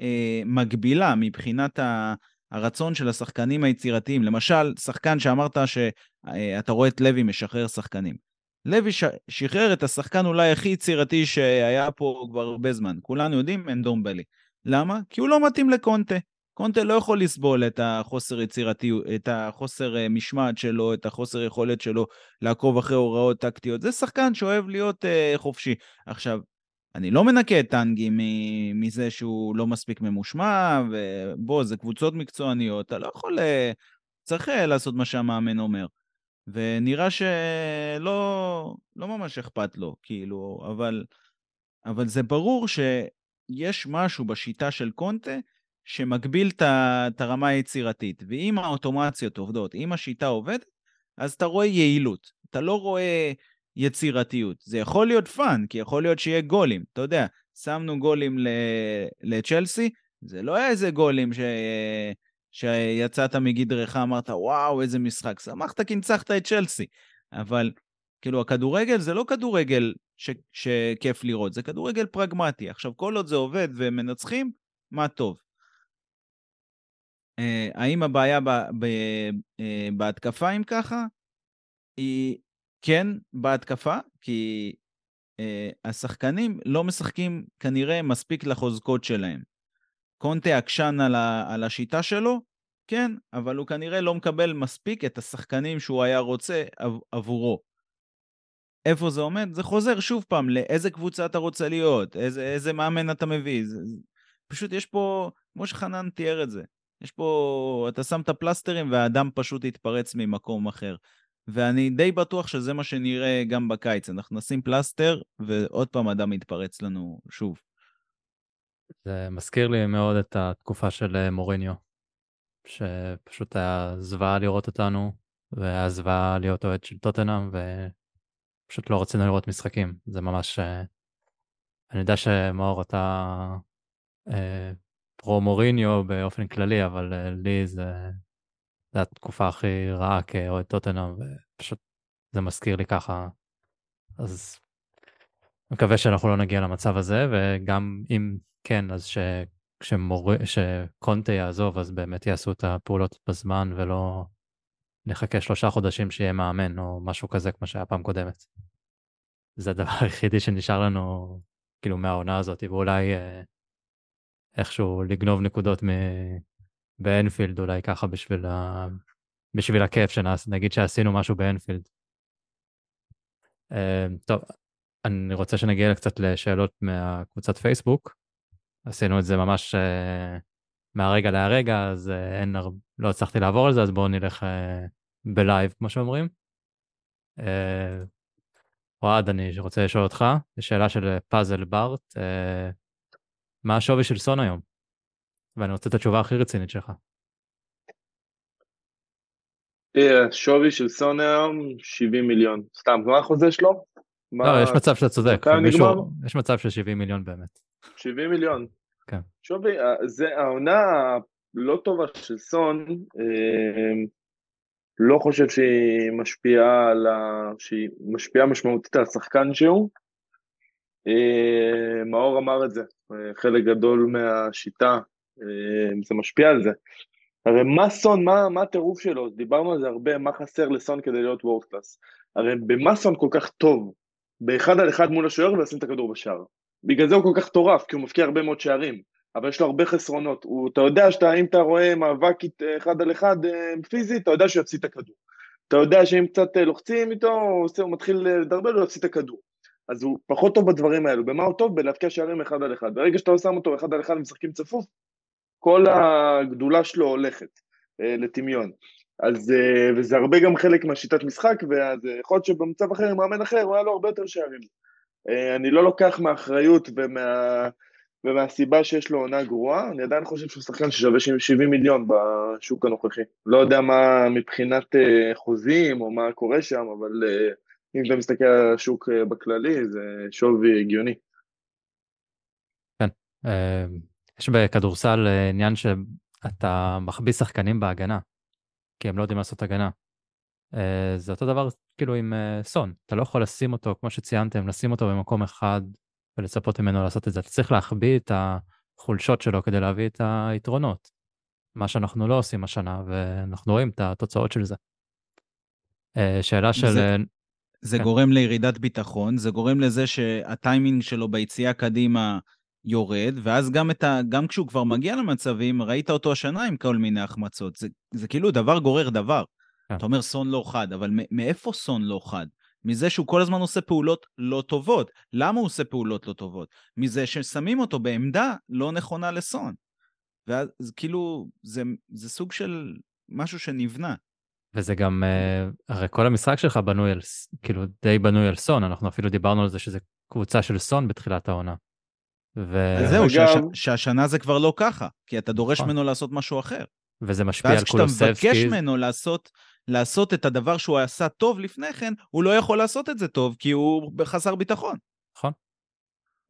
אה, מגבילה מבחינת ה, הרצון של השחקנים היצירתיים. למשל, שחקן שאמרת שאתה אה, רואה את לוי משחרר שחקנים. לוי ש... שחרר את השחקן אולי הכי יצירתי שהיה פה כבר הרבה זמן. כולנו יודעים, אין דומבלי. למה? כי הוא לא מתאים לקונטה. קונטה לא יכול לסבול את החוסר יצירתיות, את החוסר אה, משמעת שלו, את החוסר יכולת שלו לעקוב אחרי הוראות טקטיות. זה שחקן שאוהב להיות uh, חופשי. עכשיו, אני לא מנקה את טנגי מזה שהוא לא מספיק ממושמע, ובוא, זה קבוצות מקצועניות, אתה לא יכול... Uh, צריך לעשות מה שהמאמן אומר. ונראה שלא לא ממש אכפת לו, כאילו, אבל, אבל זה ברור שיש משהו בשיטה של קונטה שמגביל את הרמה היצירתית. ואם האוטומציות עובדות, אם השיטה עובדת, אז אתה רואה יעילות. אתה לא רואה יצירתיות. זה יכול להיות fun, כי יכול להיות שיהיה גולים. אתה יודע, שמנו גולים לצ'לסי, זה לא היה איזה גולים ש... שיצאת מגדרך, אמרת, וואו, איזה משחק. שמחת כי ניצחת את צ'לסי. אבל כאילו, הכדורגל זה לא כדורגל ש... שכיף לראות, זה כדורגל פרגמטי. עכשיו, כל עוד זה עובד ומנצחים, מה טוב. אה, האם הבעיה אה, בהתקפה, אם ככה? היא כן בהתקפה, כי אה, השחקנים לא משחקים כנראה מספיק לחוזקות שלהם. קונטה עקשן על, על השיטה שלו, כן, אבל הוא כנראה לא מקבל מספיק את השחקנים שהוא היה רוצה עבורו. איפה זה עומד? זה חוזר שוב פעם לאיזה קבוצה אתה רוצה להיות, איזה, איזה מאמן אתה מביא. זה, זה, פשוט יש פה, כמו שחנן תיאר את זה, יש פה, אתה שם את הפלסטרים והאדם פשוט יתפרץ ממקום אחר. ואני די בטוח שזה מה שנראה גם בקיץ. אנחנו נשים פלסטר, ועוד פעם אדם יתפרץ לנו שוב. זה מזכיר לי מאוד את התקופה של אה, מוריניו, שפשוט היה זוועה לראות אותנו, והיה זוועה להיות אוהד של טוטנאם, ופשוט לא רצינו לראות משחקים. זה ממש... אה, אני יודע שמאור, אתה אה, פרו מוריניו באופן כללי, אבל אה, לי זה, זה התקופה הכי רעה כאוהד טוטנאם, ופשוט זה מזכיר לי ככה. אז מקווה שאנחנו לא נגיע למצב הזה, וגם אם כן, אז ש... כשמור... שקונטה יעזוב, אז באמת יעשו את הפעולות בזמן, ולא נחכה שלושה חודשים שיהיה מאמן, או משהו כזה כמו שהיה פעם קודמת. זה הדבר היחידי שנשאר לנו, כאילו, מהעונה הזאת, ואולי אה, איכשהו לגנוב נקודות מ... באנפילד אולי ככה בשביל, ה... בשביל הכיף שנעש, נגיד שעשינו משהו באנפילד. Uh, טוב, אני רוצה שנגיע קצת לשאלות מהקבוצת פייסבוק. עשינו את זה ממש uh, מהרגע להרגע, אז uh, אין. לא הצלחתי לעבור על זה, אז בואו נלך uh, בלייב, כמו שאומרים. אוהד, אני רוצה לשאול אותך, שאלה של פאזל בארט, מה השווי של סון היום? ואני רוצה את התשובה הכי רצינית שלך. שווי של סון היום 70 מיליון. סתם, מה החוזה שלו? לא, יש מצב שאתה צודק. יש מצב של 70 מיליון באמת. 70 מיליון. כן. שווי, זה העונה הלא טובה של סון, אה, לא חושב שהיא משפיעה על ה... שהיא משפיעה משמעותית על השחקן שהוא. אה, מאור אמר את זה, אה, חלק גדול מהשיטה, זה משפיע על זה. הרי מה סון, מה, הטירוף שלו? דיברנו על זה הרבה, מה חסר לסון כדי להיות וורד קלאס. הרי במה סון כל כך טוב? באחד על אחד מול השוער ולשים את הכדור בשער. בגלל זה הוא כל כך טורף, כי הוא מבקיע הרבה מאוד שערים, אבל יש לו הרבה חסרונות. הוא, אתה יודע שאתה, אם אתה רואה מאבק אחד על אחד אה, פיזית, אתה יודע שהוא יפסיד את הכדור. אתה יודע שאם קצת אה, לוחצים איתו, הוא מתחיל לדרבל, הוא יפסיד את הכדור. אז הוא פחות טוב בדברים האלו. במה הוא טוב? בלהבקיע שערים אחד על אחד. ברגע שאתה שם אותו אחד על אחד ומשחקים צפוף, כל הגדולה שלו הולכת אה, לטמיון. אז, אה, וזה הרבה גם חלק מהשיטת משחק, ואז אה, להיות שבמצב אחר, עם מאמן אחר, הוא היה לו הרבה יותר שערים. אה, אני לא לוקח מהאחריות ומה, ומהסיבה שיש לו עונה גרועה, אני עדיין חושב שהוא שחקן ששווה 70 מיליון בשוק הנוכחי. לא יודע מה מבחינת חוזים או מה קורה שם, אבל אם אתה מסתכל על השוק בכללי, זה שווי הגיוני. כן, יש בכדורסל עניין שאתה מחביא שחקנים בהגנה. כי הם לא יודעים לעשות הגנה. Uh, זה אותו דבר כאילו עם סון, אתה לא יכול לשים אותו, כמו שציינתם, לשים אותו במקום אחד ולצפות ממנו לעשות את זה. אתה צריך להחביא את החולשות שלו כדי להביא את היתרונות. מה שאנחנו לא עושים השנה, ואנחנו רואים את התוצאות של זה. שאלה של... זה, זה כן. גורם לירידת ביטחון, זה גורם לזה שהטיימינג שלו ביציאה קדימה יורד, ואז גם, ה, גם כשהוא כבר מגיע למצבים, ראית אותו השנה עם כל מיני החמצות. זה, זה כאילו דבר גורר דבר. כן. אתה אומר סון לא חד, אבל מאיפה סון לא חד? מזה שהוא כל הזמן עושה פעולות לא טובות. למה הוא עושה פעולות לא טובות? מזה ששמים אותו בעמדה לא נכונה לסון. ואז כאילו, זה, זה סוג של משהו שנבנה. וזה גם, uh, הרי כל המשחק שלך בנוי על, כאילו די בנוי על סון, אנחנו אפילו דיברנו על זה שזה קבוצה של סון בתחילת העונה. ו... זהו, וגם... שהש... שהשנה זה כבר לא ככה, כי אתה דורש נכון. ממנו לעשות משהו אחר. וזה משפיע על קולוסבסקי. ואז כשאתה מבקש ממנו לעשות, לעשות את הדבר שהוא עשה טוב לפני כן, הוא לא יכול לעשות את זה טוב, כי הוא חסר ביטחון. נכון.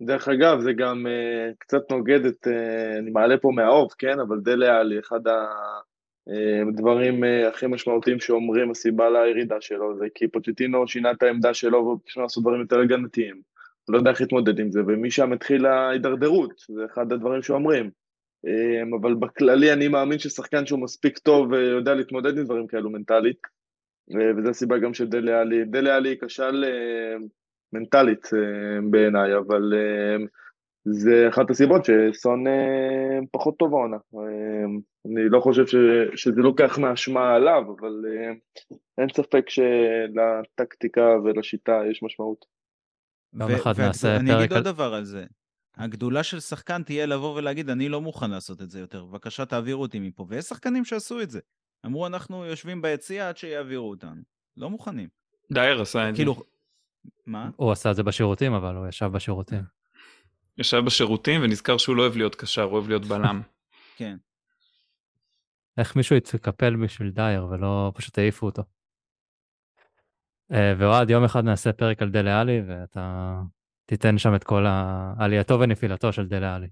דרך אגב, זה גם uh, קצת נוגד את, uh, אני מעלה פה מהאוב, כן? אבל דלה עלי, אחד הדברים uh, הכי משמעותיים שאומרים, הסיבה לירידה שלו, זה כי פוצ'טינו שינה את העמדה שלו והוא לעשות דברים יותר הגנתיים. לא יודע איך להתמודד עם זה, ומשם התחילה ההידרדרות, זה אחד הדברים שאומרים. אמ, אבל בכללי אני מאמין ששחקן שהוא מספיק טוב ויודע להתמודד עם דברים כאלו מנטלית, וזו הסיבה גם שדלה עלי, דלה עלי כשל מנטלית בעיניי, אבל זה אחת הסיבות שסון פחות טוב העונה. אני לא חושב ש, שזה לוקח מהאשמה עליו, אבל אין ספק שלטקטיקה ולשיטה יש משמעות. פעם אחת נעשה פרק... אני אגיד עוד דבר על זה. הגדולה של שחקן תהיה לבוא ולהגיד, אני לא מוכן לעשות את זה יותר, בבקשה תעבירו אותי מפה. ויש שחקנים שעשו את זה. אמרו, אנחנו יושבים ביציע עד שיעבירו אותנו. לא מוכנים. דייר עשה את כאילו... זה. מה? הוא עשה את זה בשירותים, אבל הוא ישב בשירותים. ישב בשירותים ונזכר שהוא לא אוהב להיות קשר, הוא אוהב להיות בלם. כן. איך מישהו יתקפל בשביל דייר ולא פשוט העיפו אותו? אה, ואוהד, יום אחד נעשה פרק על דלה עלי, ואתה תיתן שם את כל עלייתו ונפילתו של דלה עלי.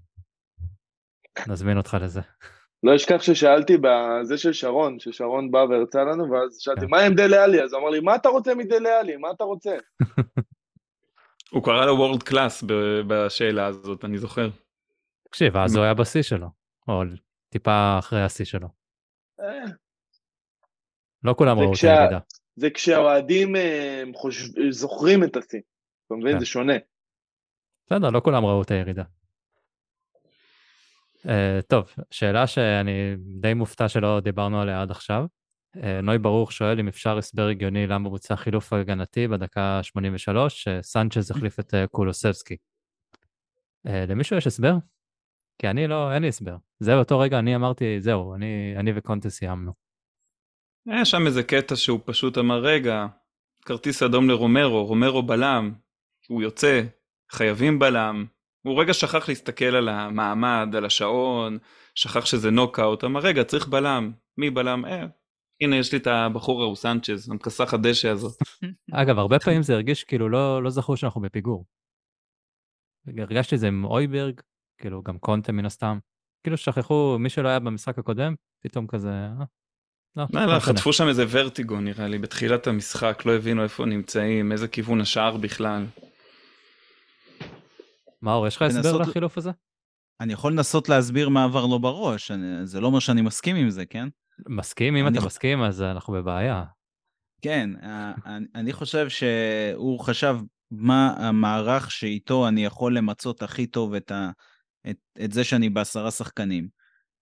נזמין אותך לזה. לא אשכח ששאלתי בזה של שרון, ששרון בא והרצה לנו, ואז שאלתי, כן. מה עם דלה עלי? אז הוא אמר לי, מה אתה רוצה מדלה עלי? מה אתה רוצה? הוא קרא לו וורד קלאס בשאלה הזאת, אני זוכר. תקשיב, אז הוא היה בשיא שלו, או טיפה אחרי השיא שלו. אה. לא כולם ראו את הירידה. זה כשהאוהדים אה, זוכרים את השיא. אתה מבין? כן. זה שונה. בסדר, לא כולם ראו את הירידה. Uh, טוב, שאלה שאני די מופתע שלא דיברנו עליה עד עכשיו. Uh, נוי ברוך שואל אם אפשר הסבר הגיוני למה בוצע חילוף הגנתי בדקה 83, שסנצ'ז החליף את uh, קולוסבסקי. למישהו יש הסבר? כי אני לא, אין לי הסבר. זה באותו רגע אני אמרתי, זהו, אני, אני וקונטה סיימנו. היה שם איזה קטע שהוא פשוט אמר, רגע, כרטיס אדום לרומרו, רומרו בלם, הוא יוצא, חייבים בלם. הוא רגע שכח להסתכל על המעמד, על השעון, שכח שזה נוקאוט, אמר, רגע, צריך בלם. מי בלם? אה, הנה, יש לי את הבחור ההוא, סנצ'ז, המכסח הדשא הזאת. אגב, הרבה פעמים זה הרגיש כאילו לא, לא זכור שאנחנו בפיגור. הרגשתי את זה עם אויברג, כאילו גם קונטה מן הסתם. כאילו שכחו, מי שלא היה במשחק הקודם, פתאום כזה, אה, לא, לא, לא לא. חטפו שם איזה ורטיגו נראה לי, בתחילת המשחק, לא הבינו איפה נמצאים, איזה כיוון השער בכלל. מאור, יש לך הסבר לחילוף הזה? אני יכול לנסות להסביר מה עבר לו בראש, אני, זה לא אומר שאני מסכים עם זה, כן? מסכים? אם אתה מסכים, אז אנחנו בבעיה. כן, אה, אני, חושב שהוא חשב מה המערך שאיתו אני יכול למצות הכי טוב את, ה, את, את זה שאני בעשרה שחקנים.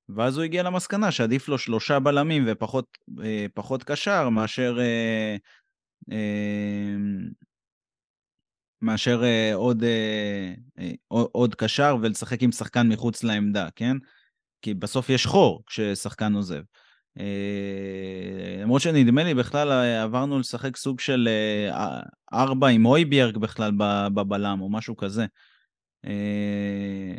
ואז הוא הגיע למסקנה שעדיף לו שלושה בלמים ופחות אה, פחות קשר מאשר, אה, אה, מאשר אה, עוד, אה, אה, עוד- עוד קשר ולשחק עם שחקן מחוץ לעמדה, כן? כי בסוף יש חור כששחקן עוזב. אה, למרות שנדמה לי בכלל אה, עברנו לשחק סוג של אה, ארבע עם אויביארג בכלל בבלם או משהו כזה. אה,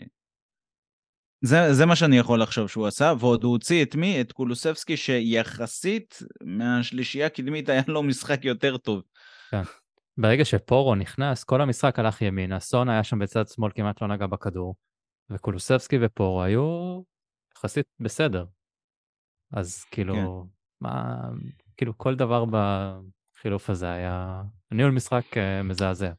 זה, זה מה שאני יכול לחשוב שהוא עשה, ועוד הוא הוציא את מי? את קולוסבסקי, שיחסית מהשלישייה הקדמית היה לו משחק יותר טוב. ברגע שפורו נכנס, כל המשחק הלך ימינה, סון היה שם בצד שמאל, כמעט לא נגע בכדור, וקולוסבסקי ופורו היו יחסית בסדר. אז כאילו, כן. מה, כאילו כל דבר בחילוף הזה היה ניהול משחק אה, מזעזע.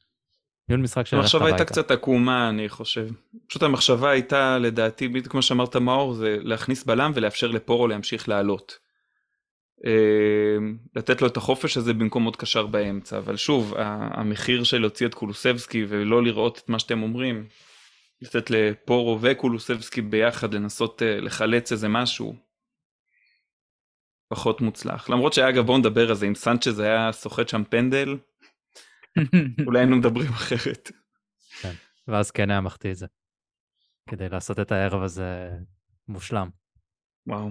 ניהול משחק של המחשבה הייתה. קצת עקומה, אני חושב. פשוט המחשבה הייתה, לדעתי, בדיוק כמו שאמרת מאור, זה להכניס בלם ולאפשר לפורו להמשיך לעלות. אה, לתת לו את החופש הזה במקום עוד קשר באמצע, אבל שוב, המחיר של להוציא את קולוסבסקי ולא לראות את מה שאתם אומרים, לתת לפורו וקולוסבסקי ביחד לנסות אה, לחלץ איזה משהו, פחות מוצלח. למרות שאגב בואו נדבר על זה, אם סנצ'ז היה סוחט שם פנדל, אולי היינו מדברים אחרת. ואז כן היה מחטיא את זה. כדי לעשות את הערב הזה מושלם. וואו.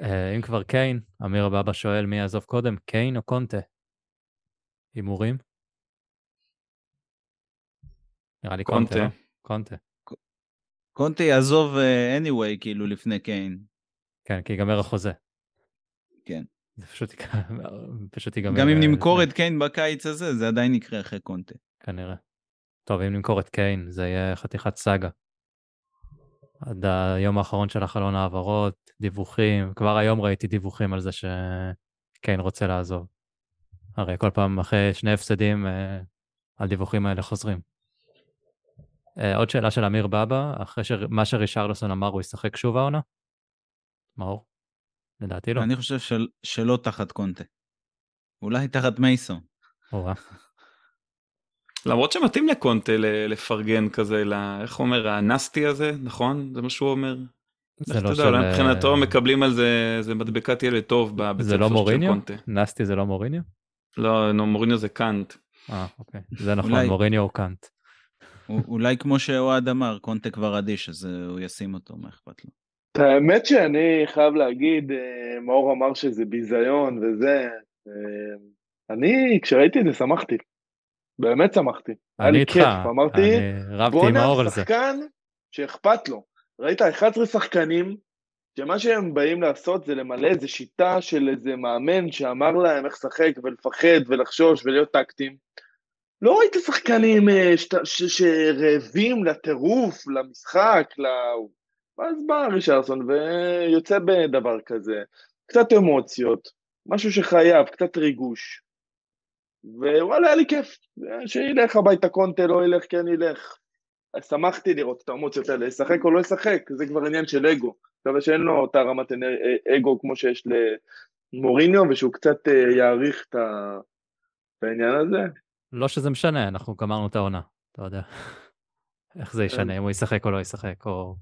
אה, אם כבר קיין, אמיר אבבה שואל מי יעזוב קודם, קיין או קונטה? הימורים? נראה לי קונטה, קונטה. לא? קונטה. קונטי יעזוב אה, anyway, כאילו, לפני קיין. כן, כי ייגמר החוזה. כן. זה פשוט פשוט ייגמר. גם אם אה, נמכור את קיין בקיץ הזה, זה עדיין יקרה אחרי קונטה. כנראה. טוב, אם נמכור את קיין, זה יהיה חתיכת סאגה. עד היום האחרון של החלון העברות, דיווחים, כבר היום ראיתי דיווחים על זה שקיין רוצה לעזוב. הרי כל פעם אחרי שני הפסדים, אה, הדיווחים האלה חוזרים. אה, עוד שאלה של אמיר בבא, אחרי שמה שרישרלסון אמר, הוא ישחק שוב העונה? מאור? לדעתי לא. אני חושב של, שלא תחת קונטה. אולי תחת מייסון. למרות שמתאים לקונטה ל- לפרגן כזה, ל- איך הוא אומר, הנסטי הזה, נכון? זה מה שהוא אומר? זה לא של... אולי מבחינתו אה, מקבלים על זה, זה מדבקת ילד טוב בבית זה ספר לא של מוריניו? קונטה. נסטי זה לא מוריניו? לא, נו, מוריניו זה קאנט. אה, אוקיי. זה נכון, אולי- מוריניו או קאנט. אולי כמו שאוהד אמר, קונטה כבר אדיש, אז אה, הוא ישים אותו, מה אכפת לו? האמת שאני חייב להגיד, אה, מאור אמר שזה ביזיון וזה, אה, אני, כשראיתי את זה, שמחתי. באמת שמחתי. היה אני לי איתך. כיף, אמרתי, בואנה על זה. שחקן שאכפת לו. ראית 11 שחקנים, שמה שהם באים לעשות זה למלא איזה שיטה של איזה מאמן שאמר להם איך לשחק ולפחד ולחשוש ולהיות טקטיים. לא ראית שחקנים אה, שרעבים לטירוף, למשחק. ואז בא רישרסון ויוצא בדבר כזה. קצת אמוציות, משהו שחייב, קצת ריגוש. ווואלה, היה לי כיף. שילך הביתה קונטה, לא ילך, כן ילך. אז שמחתי לראות את האמוציות האלה, לשחק או לא לשחק, זה כבר עניין של אגו. מקווה שאין לו אותה רמת אנ- אגו כמו שיש למוריניו, ושהוא קצת אה, יעריך את העניין הזה. לא שזה משנה, אנחנו גמרנו את העונה, אתה יודע. איך זה ישנה, אם הוא ישחק או לא ישחק, או...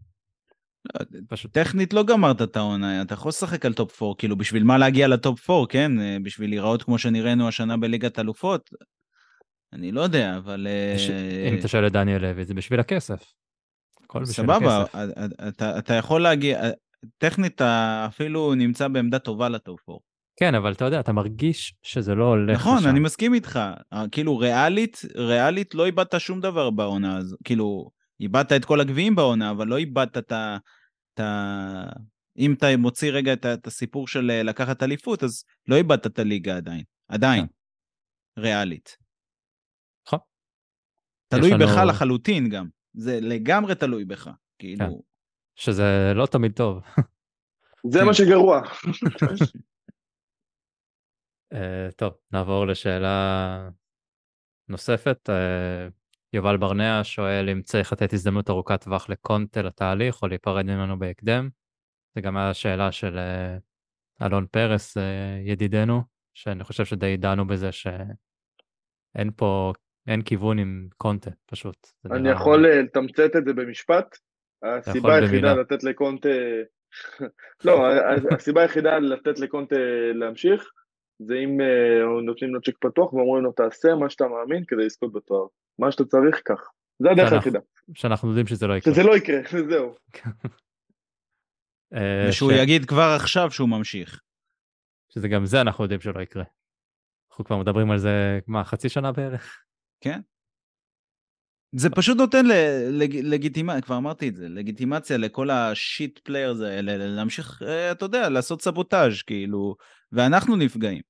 פשוט... טכנית לא גמרת את העונה, אתה יכול לשחק על top 4, כאילו בשביל מה להגיע ל top 4, כן? אה, בשביל להיראות כמו שנראינו השנה בליגת אלופות? אני לא יודע, אבל... אה, בש- אם אתה שואל את דניאל לוי, זה בשביל הכסף. בשביל סבבה, הכסף. אתה- אתה- אתה יכול להגיע, אה, טכנית אתה אפילו נמצא בעמדה טובה לטופ 4. כן, אבל אתה יודע, אתה מרגיש שזה לא הולך נכון, לשם. אני מסכים איתך. אה, כאילו, ריאלית, ריאלית לא איבדת שום דבר בעונה הזו. כאילו, איבדת את כל הגביעים בעונה, אבל לא איבדת את ה... את ה... אם אתה מוציא רגע את, ה- את הסיפור של אה, לקחת אליפות, אז לא איבדת את הליגה עדיין. עדיין. ריאלית. נכון. תלוי לנו- בך לחלוטין גם. זה לגמרי תלוי בך, כאילו... שזה לא תמיד טוב. זה כן. מה שגרוע. אה, טוב, נעבור לשאלה נוספת. אה, יובל ברנע שואל אם צריך לתת הזדמנות ארוכת טווח לקונטה לתהליך או להיפרד ממנו בהקדם. זה גם היה שאלה של אה, אלון פרס, אה, ידידנו, שאני חושב שדי דנו בזה שאין פה, אין כיוון עם קונטה, פשוט. אני יכול אה, לתמצת את זה במשפט? הסיבה היחידה. לתת לקונטה... לא, הסיבה היחידה לתת לקונטה להמשיך, זה אם אה, נותנים לו צ'ק פתוח ואומרים לו תעשה מה שאתה מאמין כדי לזכות בתואר. מה שאתה צריך, קח. זה הדרך היחידה. שאנחנו יודעים שזה לא יקרה. שזה לא יקרה, זהו. אה, ושהוא ש- יגיד כבר עכשיו שהוא ממשיך. שזה גם זה אנחנו יודעים שלא יקרה. אנחנו כבר מדברים על זה, מה, חצי שנה בערך? כן. זה פשוט נותן לגיטימציה, כבר אמרתי את זה, לגיטימציה לכל ה shit players האלה, להמשיך, אה, אתה יודע, לעשות סבוטאז' כאילו, ואנחנו נפגעים.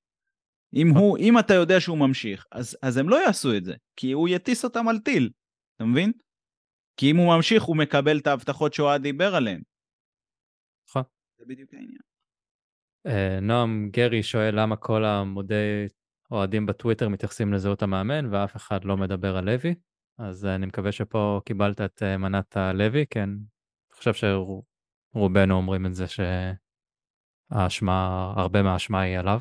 אם הוא, אם אתה יודע שהוא ממשיך, אז, אז הם לא יעשו את זה, כי הוא יטיס אותם על טיל, אתה מבין? כי אם הוא ממשיך, הוא מקבל את ההבטחות שאוהד דיבר עליהן. נכון. זה בדיוק העניין. אה, נועם גרי שואל למה כל העמודי אוהדים בטוויטר מתייחסים לזהות המאמן ואף אחד לא מדבר על לוי. אז אני מקווה שפה קיבלת את אה, מנת הלוי, כן. אני חושב שרובנו אומרים את זה שהאשמה, הרבה מהאשמה היא עליו.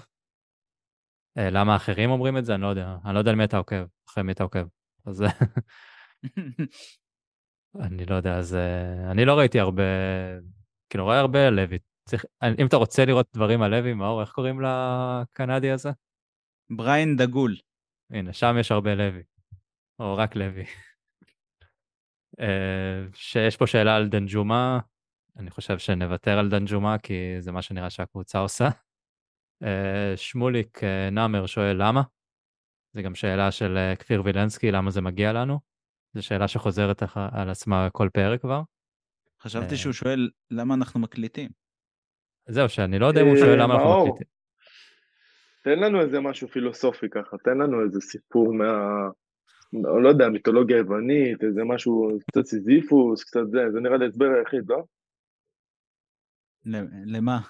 אה, למה האחרים אומרים את זה? אני לא יודע. אני לא יודע על מי אתה עוקב, אחרי מי אתה עוקב. אז אני לא יודע, אז אה, אני לא ראיתי הרבה, כאילו רואה הרבה לוי. צריך, אם אתה רוצה לראות דברים על לוי, מאור, איך קוראים לקנדי הזה? בריין דגול. הנה, שם יש הרבה לוי. או רק לוי. אה, שיש פה שאלה על דנג'ומה, אני חושב שנוותר על דנג'ומה, כי זה מה שנראה שהקבוצה עושה. אה, שמוליק אה, נאמר שואל למה? זו גם שאלה של אה, כפיר וילנסקי, למה זה מגיע לנו? זו שאלה שחוזרת על עצמה כל פרק כבר. חשבתי. שהוא שואל למה אנחנו מקליטים. זהו, שאני לא יודע אם הוא שואל למה אנחנו. מקליטים. תן לנו איזה משהו פילוסופי ככה, תן לנו איזה סיפור מה... לא יודע, מיתולוגיה יוונית, איזה משהו, קצת סיזיפוס, קצת זה, זה נראה לי ההסבר היחיד, לא? למה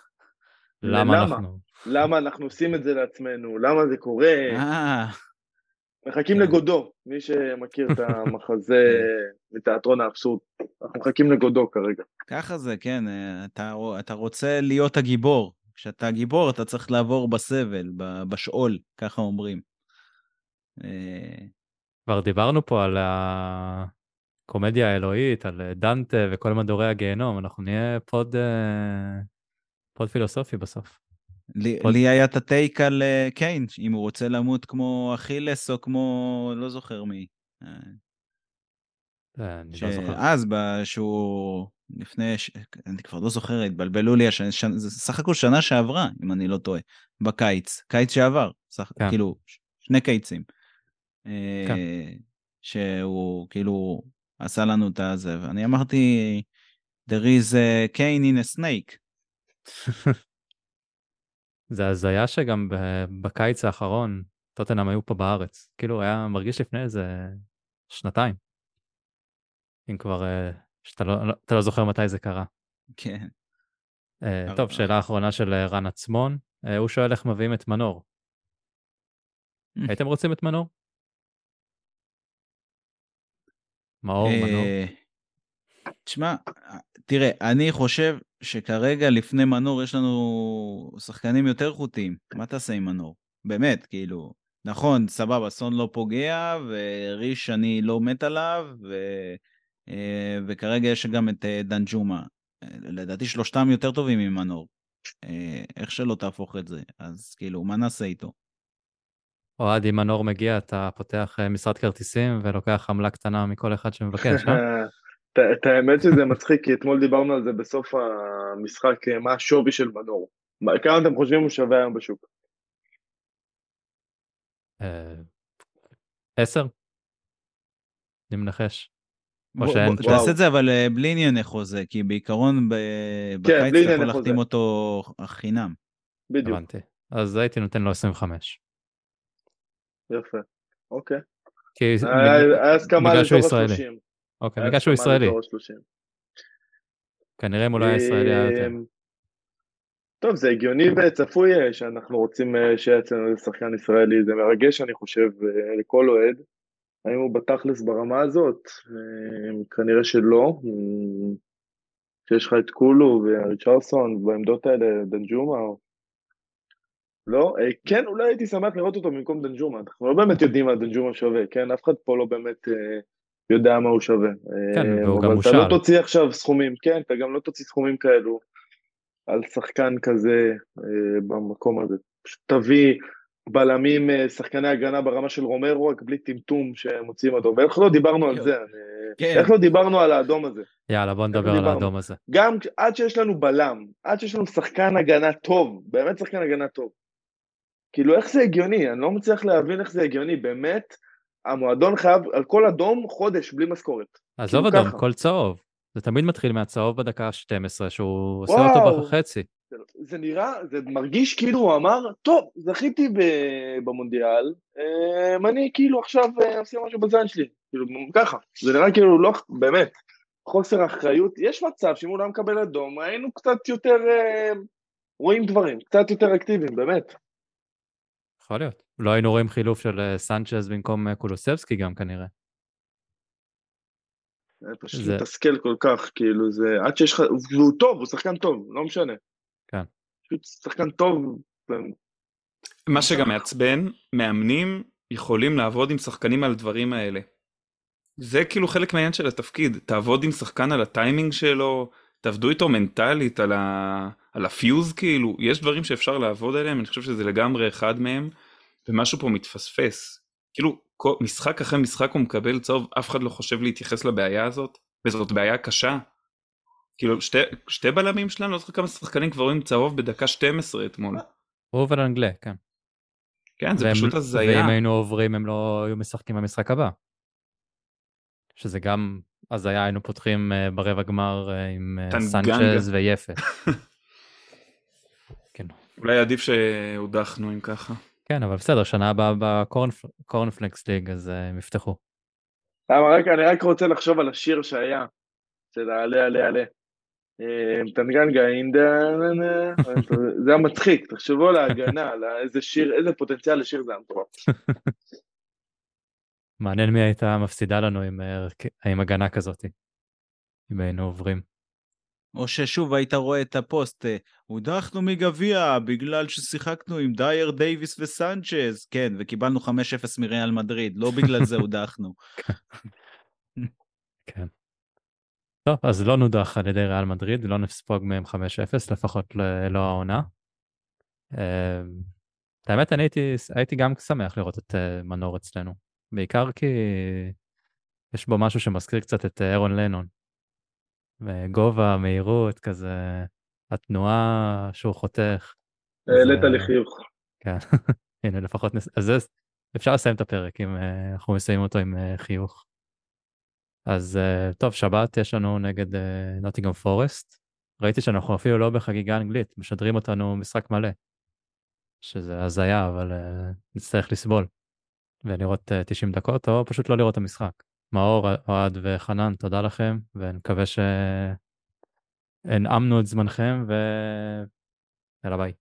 למה? אנחנו... למה אנחנו עושים את זה לעצמנו, למה זה קורה, אה, מחכים כן. לגודו, מי שמכיר את המחזה מתיאטרון האבסורד, אנחנו מחכים לגודו כרגע. ככה זה, כן, אה, אתה, אתה רוצה להיות הגיבור. כשאתה גיבור אתה צריך לעבור בסבל, בשאול, ככה אומרים. אה, כבר דיברנו פה על הקומדיה האלוהית, על דנטה וכל מדורי הגיהנום, אנחנו נהיה פוד, פוד פילוסופי בסוף. לי, עוד- לי היה את הטייק על אה, קיין, אם הוא רוצה למות כמו אכילס או כמו לא זוכר מי. אה, אה, לא זוכר. ב- שהוא לפני, ש... אני כבר לא זוכר, התבלבלו לי, שנה, זה סך הכל שנה שעברה, אם אני לא טועה, בקיץ, קיץ שעבר, סך, כן. כאילו, שני קיצים. כן. שהוא כאילו עשה לנו את הזה, ואני אמרתי, there is a cane in a snake. זה הזיה שגם בקיץ האחרון, טוטנאם היו פה בארץ. כאילו, היה מרגיש לפני איזה שנתיים. אם כבר, אה, שאתה לא, לא- אתה לא זוכר מתי זה קרה. כן. אה, הר- טוב, שאלה אחרונה של אה, רן עצמון. אה, הוא שואל איך מביאים את מנור. הייתם רוצים את מנור? מאור, מנור. אה, תשמע, תראה, אני חושב שכרגע לפני מנור יש לנו שחקנים יותר איכותיים. מה תעשה עם מנור? באמת, כאילו, נכון, סבבה, סון לא פוגע, וריש אני לא מת עליו, ו... אה, וכרגע יש גם את אה, דנג'ומה. אה, לדעתי שלושתם יותר טובים ממנור. אה, איך שלא תהפוך את זה, אז כאילו, מה נעשה איתו? אוהד, אם מנור מגיע, אתה פותח משרד כרטיסים ולוקח עמלה קטנה מכל אחד שמבקש, אה? את- את האמת שזה מצחיק, כי אתמול דיברנו על זה בסוף המשחק, אה, מה השווי של מנור. מה- כמה אתם חושבים הוא שווה היום בשוק? אה, עשר? אני מנחש. או שאין. תעשה את זה אבל אה, בלי ענייני חוזה, כי בעיקרון ב- כן, בקיץ אתה יכול. להחתים אותו חינם. בדיוק, הבנתי. אז הייתי נותן לו 25. יפה. אוקיי. כי היה הסכמה ישראלי. ה-30. אוקיי, בגלל שהוא הסכמה ישראלי. לתואר 30. כנראה אם הוא לא היה ישראלי היה יותר. אמ, טוב, זה הגיוני וצפוי אה, שאנחנו רוצים אה, שיהיה אצלנו איזה שחקן ישראלי, זה מרגש אני חושב אה, לכל אוהד. האם הוא בתכלס ברמה הזאת? אמ, כנראה שלא. אמ, שיש לך את קולו וריצ'רסון בעמדות האלה, דנג'ומה. לא? אה, כן, אולי הייתי שמח לראות אותו במקום דנג'ומה. אנחנו לא באמת יודעים מה דנג'ומה שווה, כן? אף אחד פה לא באמת אה, יודע מה הוא שווה. כן, אה, והוא גם אבל אתה מושל. לא תוציא עכשיו סכומים, כן, אתה גם לא תוציא סכומים כאלו על שחקן כזה אה, במקום הזה. פשוט תביא בלמים, אה, שחקני הגנה ברמה של רומרו, רק בלי טמטום שמוציאים אדום. ואיך לא דיברנו על זה? אני- כן. איך לא דיברנו על האדום הזה? יאללה, בוא נדבר על דיברנו. האדום הזה. גם עד שיש לנו בלם, עד שיש לנו שחקן הגנה טוב, באמת שחקן הגנה טוב. כאילו, איך זה הגיוני? אני לא מצליח להבין איך זה הגיוני. באמת, המועדון חייב על כל אדום חודש בלי משכורת. עזוב כאילו אדום, ככה. כל צהוב. זה תמיד מתחיל מהצהוב בדקה ה-12, שהוא עושה וואו. אותו בחצי. זה- זה נראה, זה מרגיש כאילו הוא אמר, טוב, זכיתי ב- במונדיאל, אמ, אני כאילו עכשיו אה, עושה משהו בזין שלי. כאילו, ככה. זה נראה כאילו לא, באמת, חוסר אחריות. יש מצב שאם הוא לא מקבל אדום, היינו קצת יותר אה, רואים דברים, קצת יותר אקטיביים, באמת. יכול להיות. לא היינו רואים חילוף של אה, סנצ'ז במקום אה, קולוסבסקי גם כנראה. זה פשוט זה- מתסכל כל כך, כאילו זה, עד שיש לך, והוא טוב, הוא שחקן טוב, לא משנה. כן. פשוט שחקן טוב, מה שגם מעצבן, מאמנים יכולים לעבוד עם שחקנים על הדברים האלה. זה כאילו חלק מהעניין של התפקיד, תעבוד עם שחקן על הטיימינג שלו, תעבדו איתו מנטלית על, ה... על הפיוז כאילו, יש דברים שאפשר לעבוד עליהם, אני חושב שזה לגמרי אחד מהם, ומשהו פה מתפספס. כאילו. משחק אחרי משחק הוא מקבל צהוב, אף אחד לא חושב להתייחס לבעיה הזאת, וזאת בעיה קשה. כאילו, שתי, שתי בלמים שלנו, לא זוכר כמה שחקנים כבר רואים צהוב בדקה 12 אתמול. הוא ולנגלה, כן. כן, זה והם- פשוט הזיה. ואם היינו עוברים, הם לא היו משחקים במשחק הבא. שזה גם הזיה, היינו פותחים אה, ברבע גמר אה, עם אה. סנצ'ז ויפה. כן. אולי עדיף שהודחנו אם ככה. כן, אבל בסדר, שנה הבאה בקורנפלקס ליג, אז אה, הם יפתחו. אני רק רוצה לחשוב על השיר שהיה, של העלה עלה עלה. אה, טנגנגה אינדה, זה היה מצחיק, תחשבו על ההגנה, על איזה שיר, איזה פוטנציאל לשיר זה היה מטורף. מעניין מי הייתה מפסידה לנו עם, אה, עם הגנה כזאת, אם היינו עוברים. או ששוב היית רואה את הפוסט, אה, הודחנו מגביע בגלל ששיחקנו עם דייר דייוויס וסנצ'ז, כן, וקיבלנו 5-0 מריאל מדריד, לא בגלל זה הודחנו. כן. טוב, אז לא נודח על ידי ריאל מדריד, לא נספוג מהם 5-0, לפחות ל- לא העונה. את האמת, אני הייתי, הייתי גם שמח לראות את אה, מנור אצלנו, בעיקר כי יש בו משהו שמזכיר קצת את אה, אירון לנון. וגובה, מהירות, כזה, התנועה שהוא חותך. העלית זה- לי חיוך. כן, הנה לפחות, נס... אז זה, אפשר לסיים את הפרק אם אה, אנחנו מסיימים אותו עם אה, חיוך. אז אה, טוב, שבת יש לנו נגד נוטיגרם פורסט. ראיתי שאנחנו אפילו לא בחגיגה אנגלית, משדרים אותנו משחק מלא. שזה הזיה, אבל אה, נצטרך לסבול. ולראות אה, 90 דקות, או פשוט לא לראות את המשחק. מאור, אוהד וחנן, תודה לכם, ונקווה שהנעמנו את זמנכם, ו... יאללה ביי.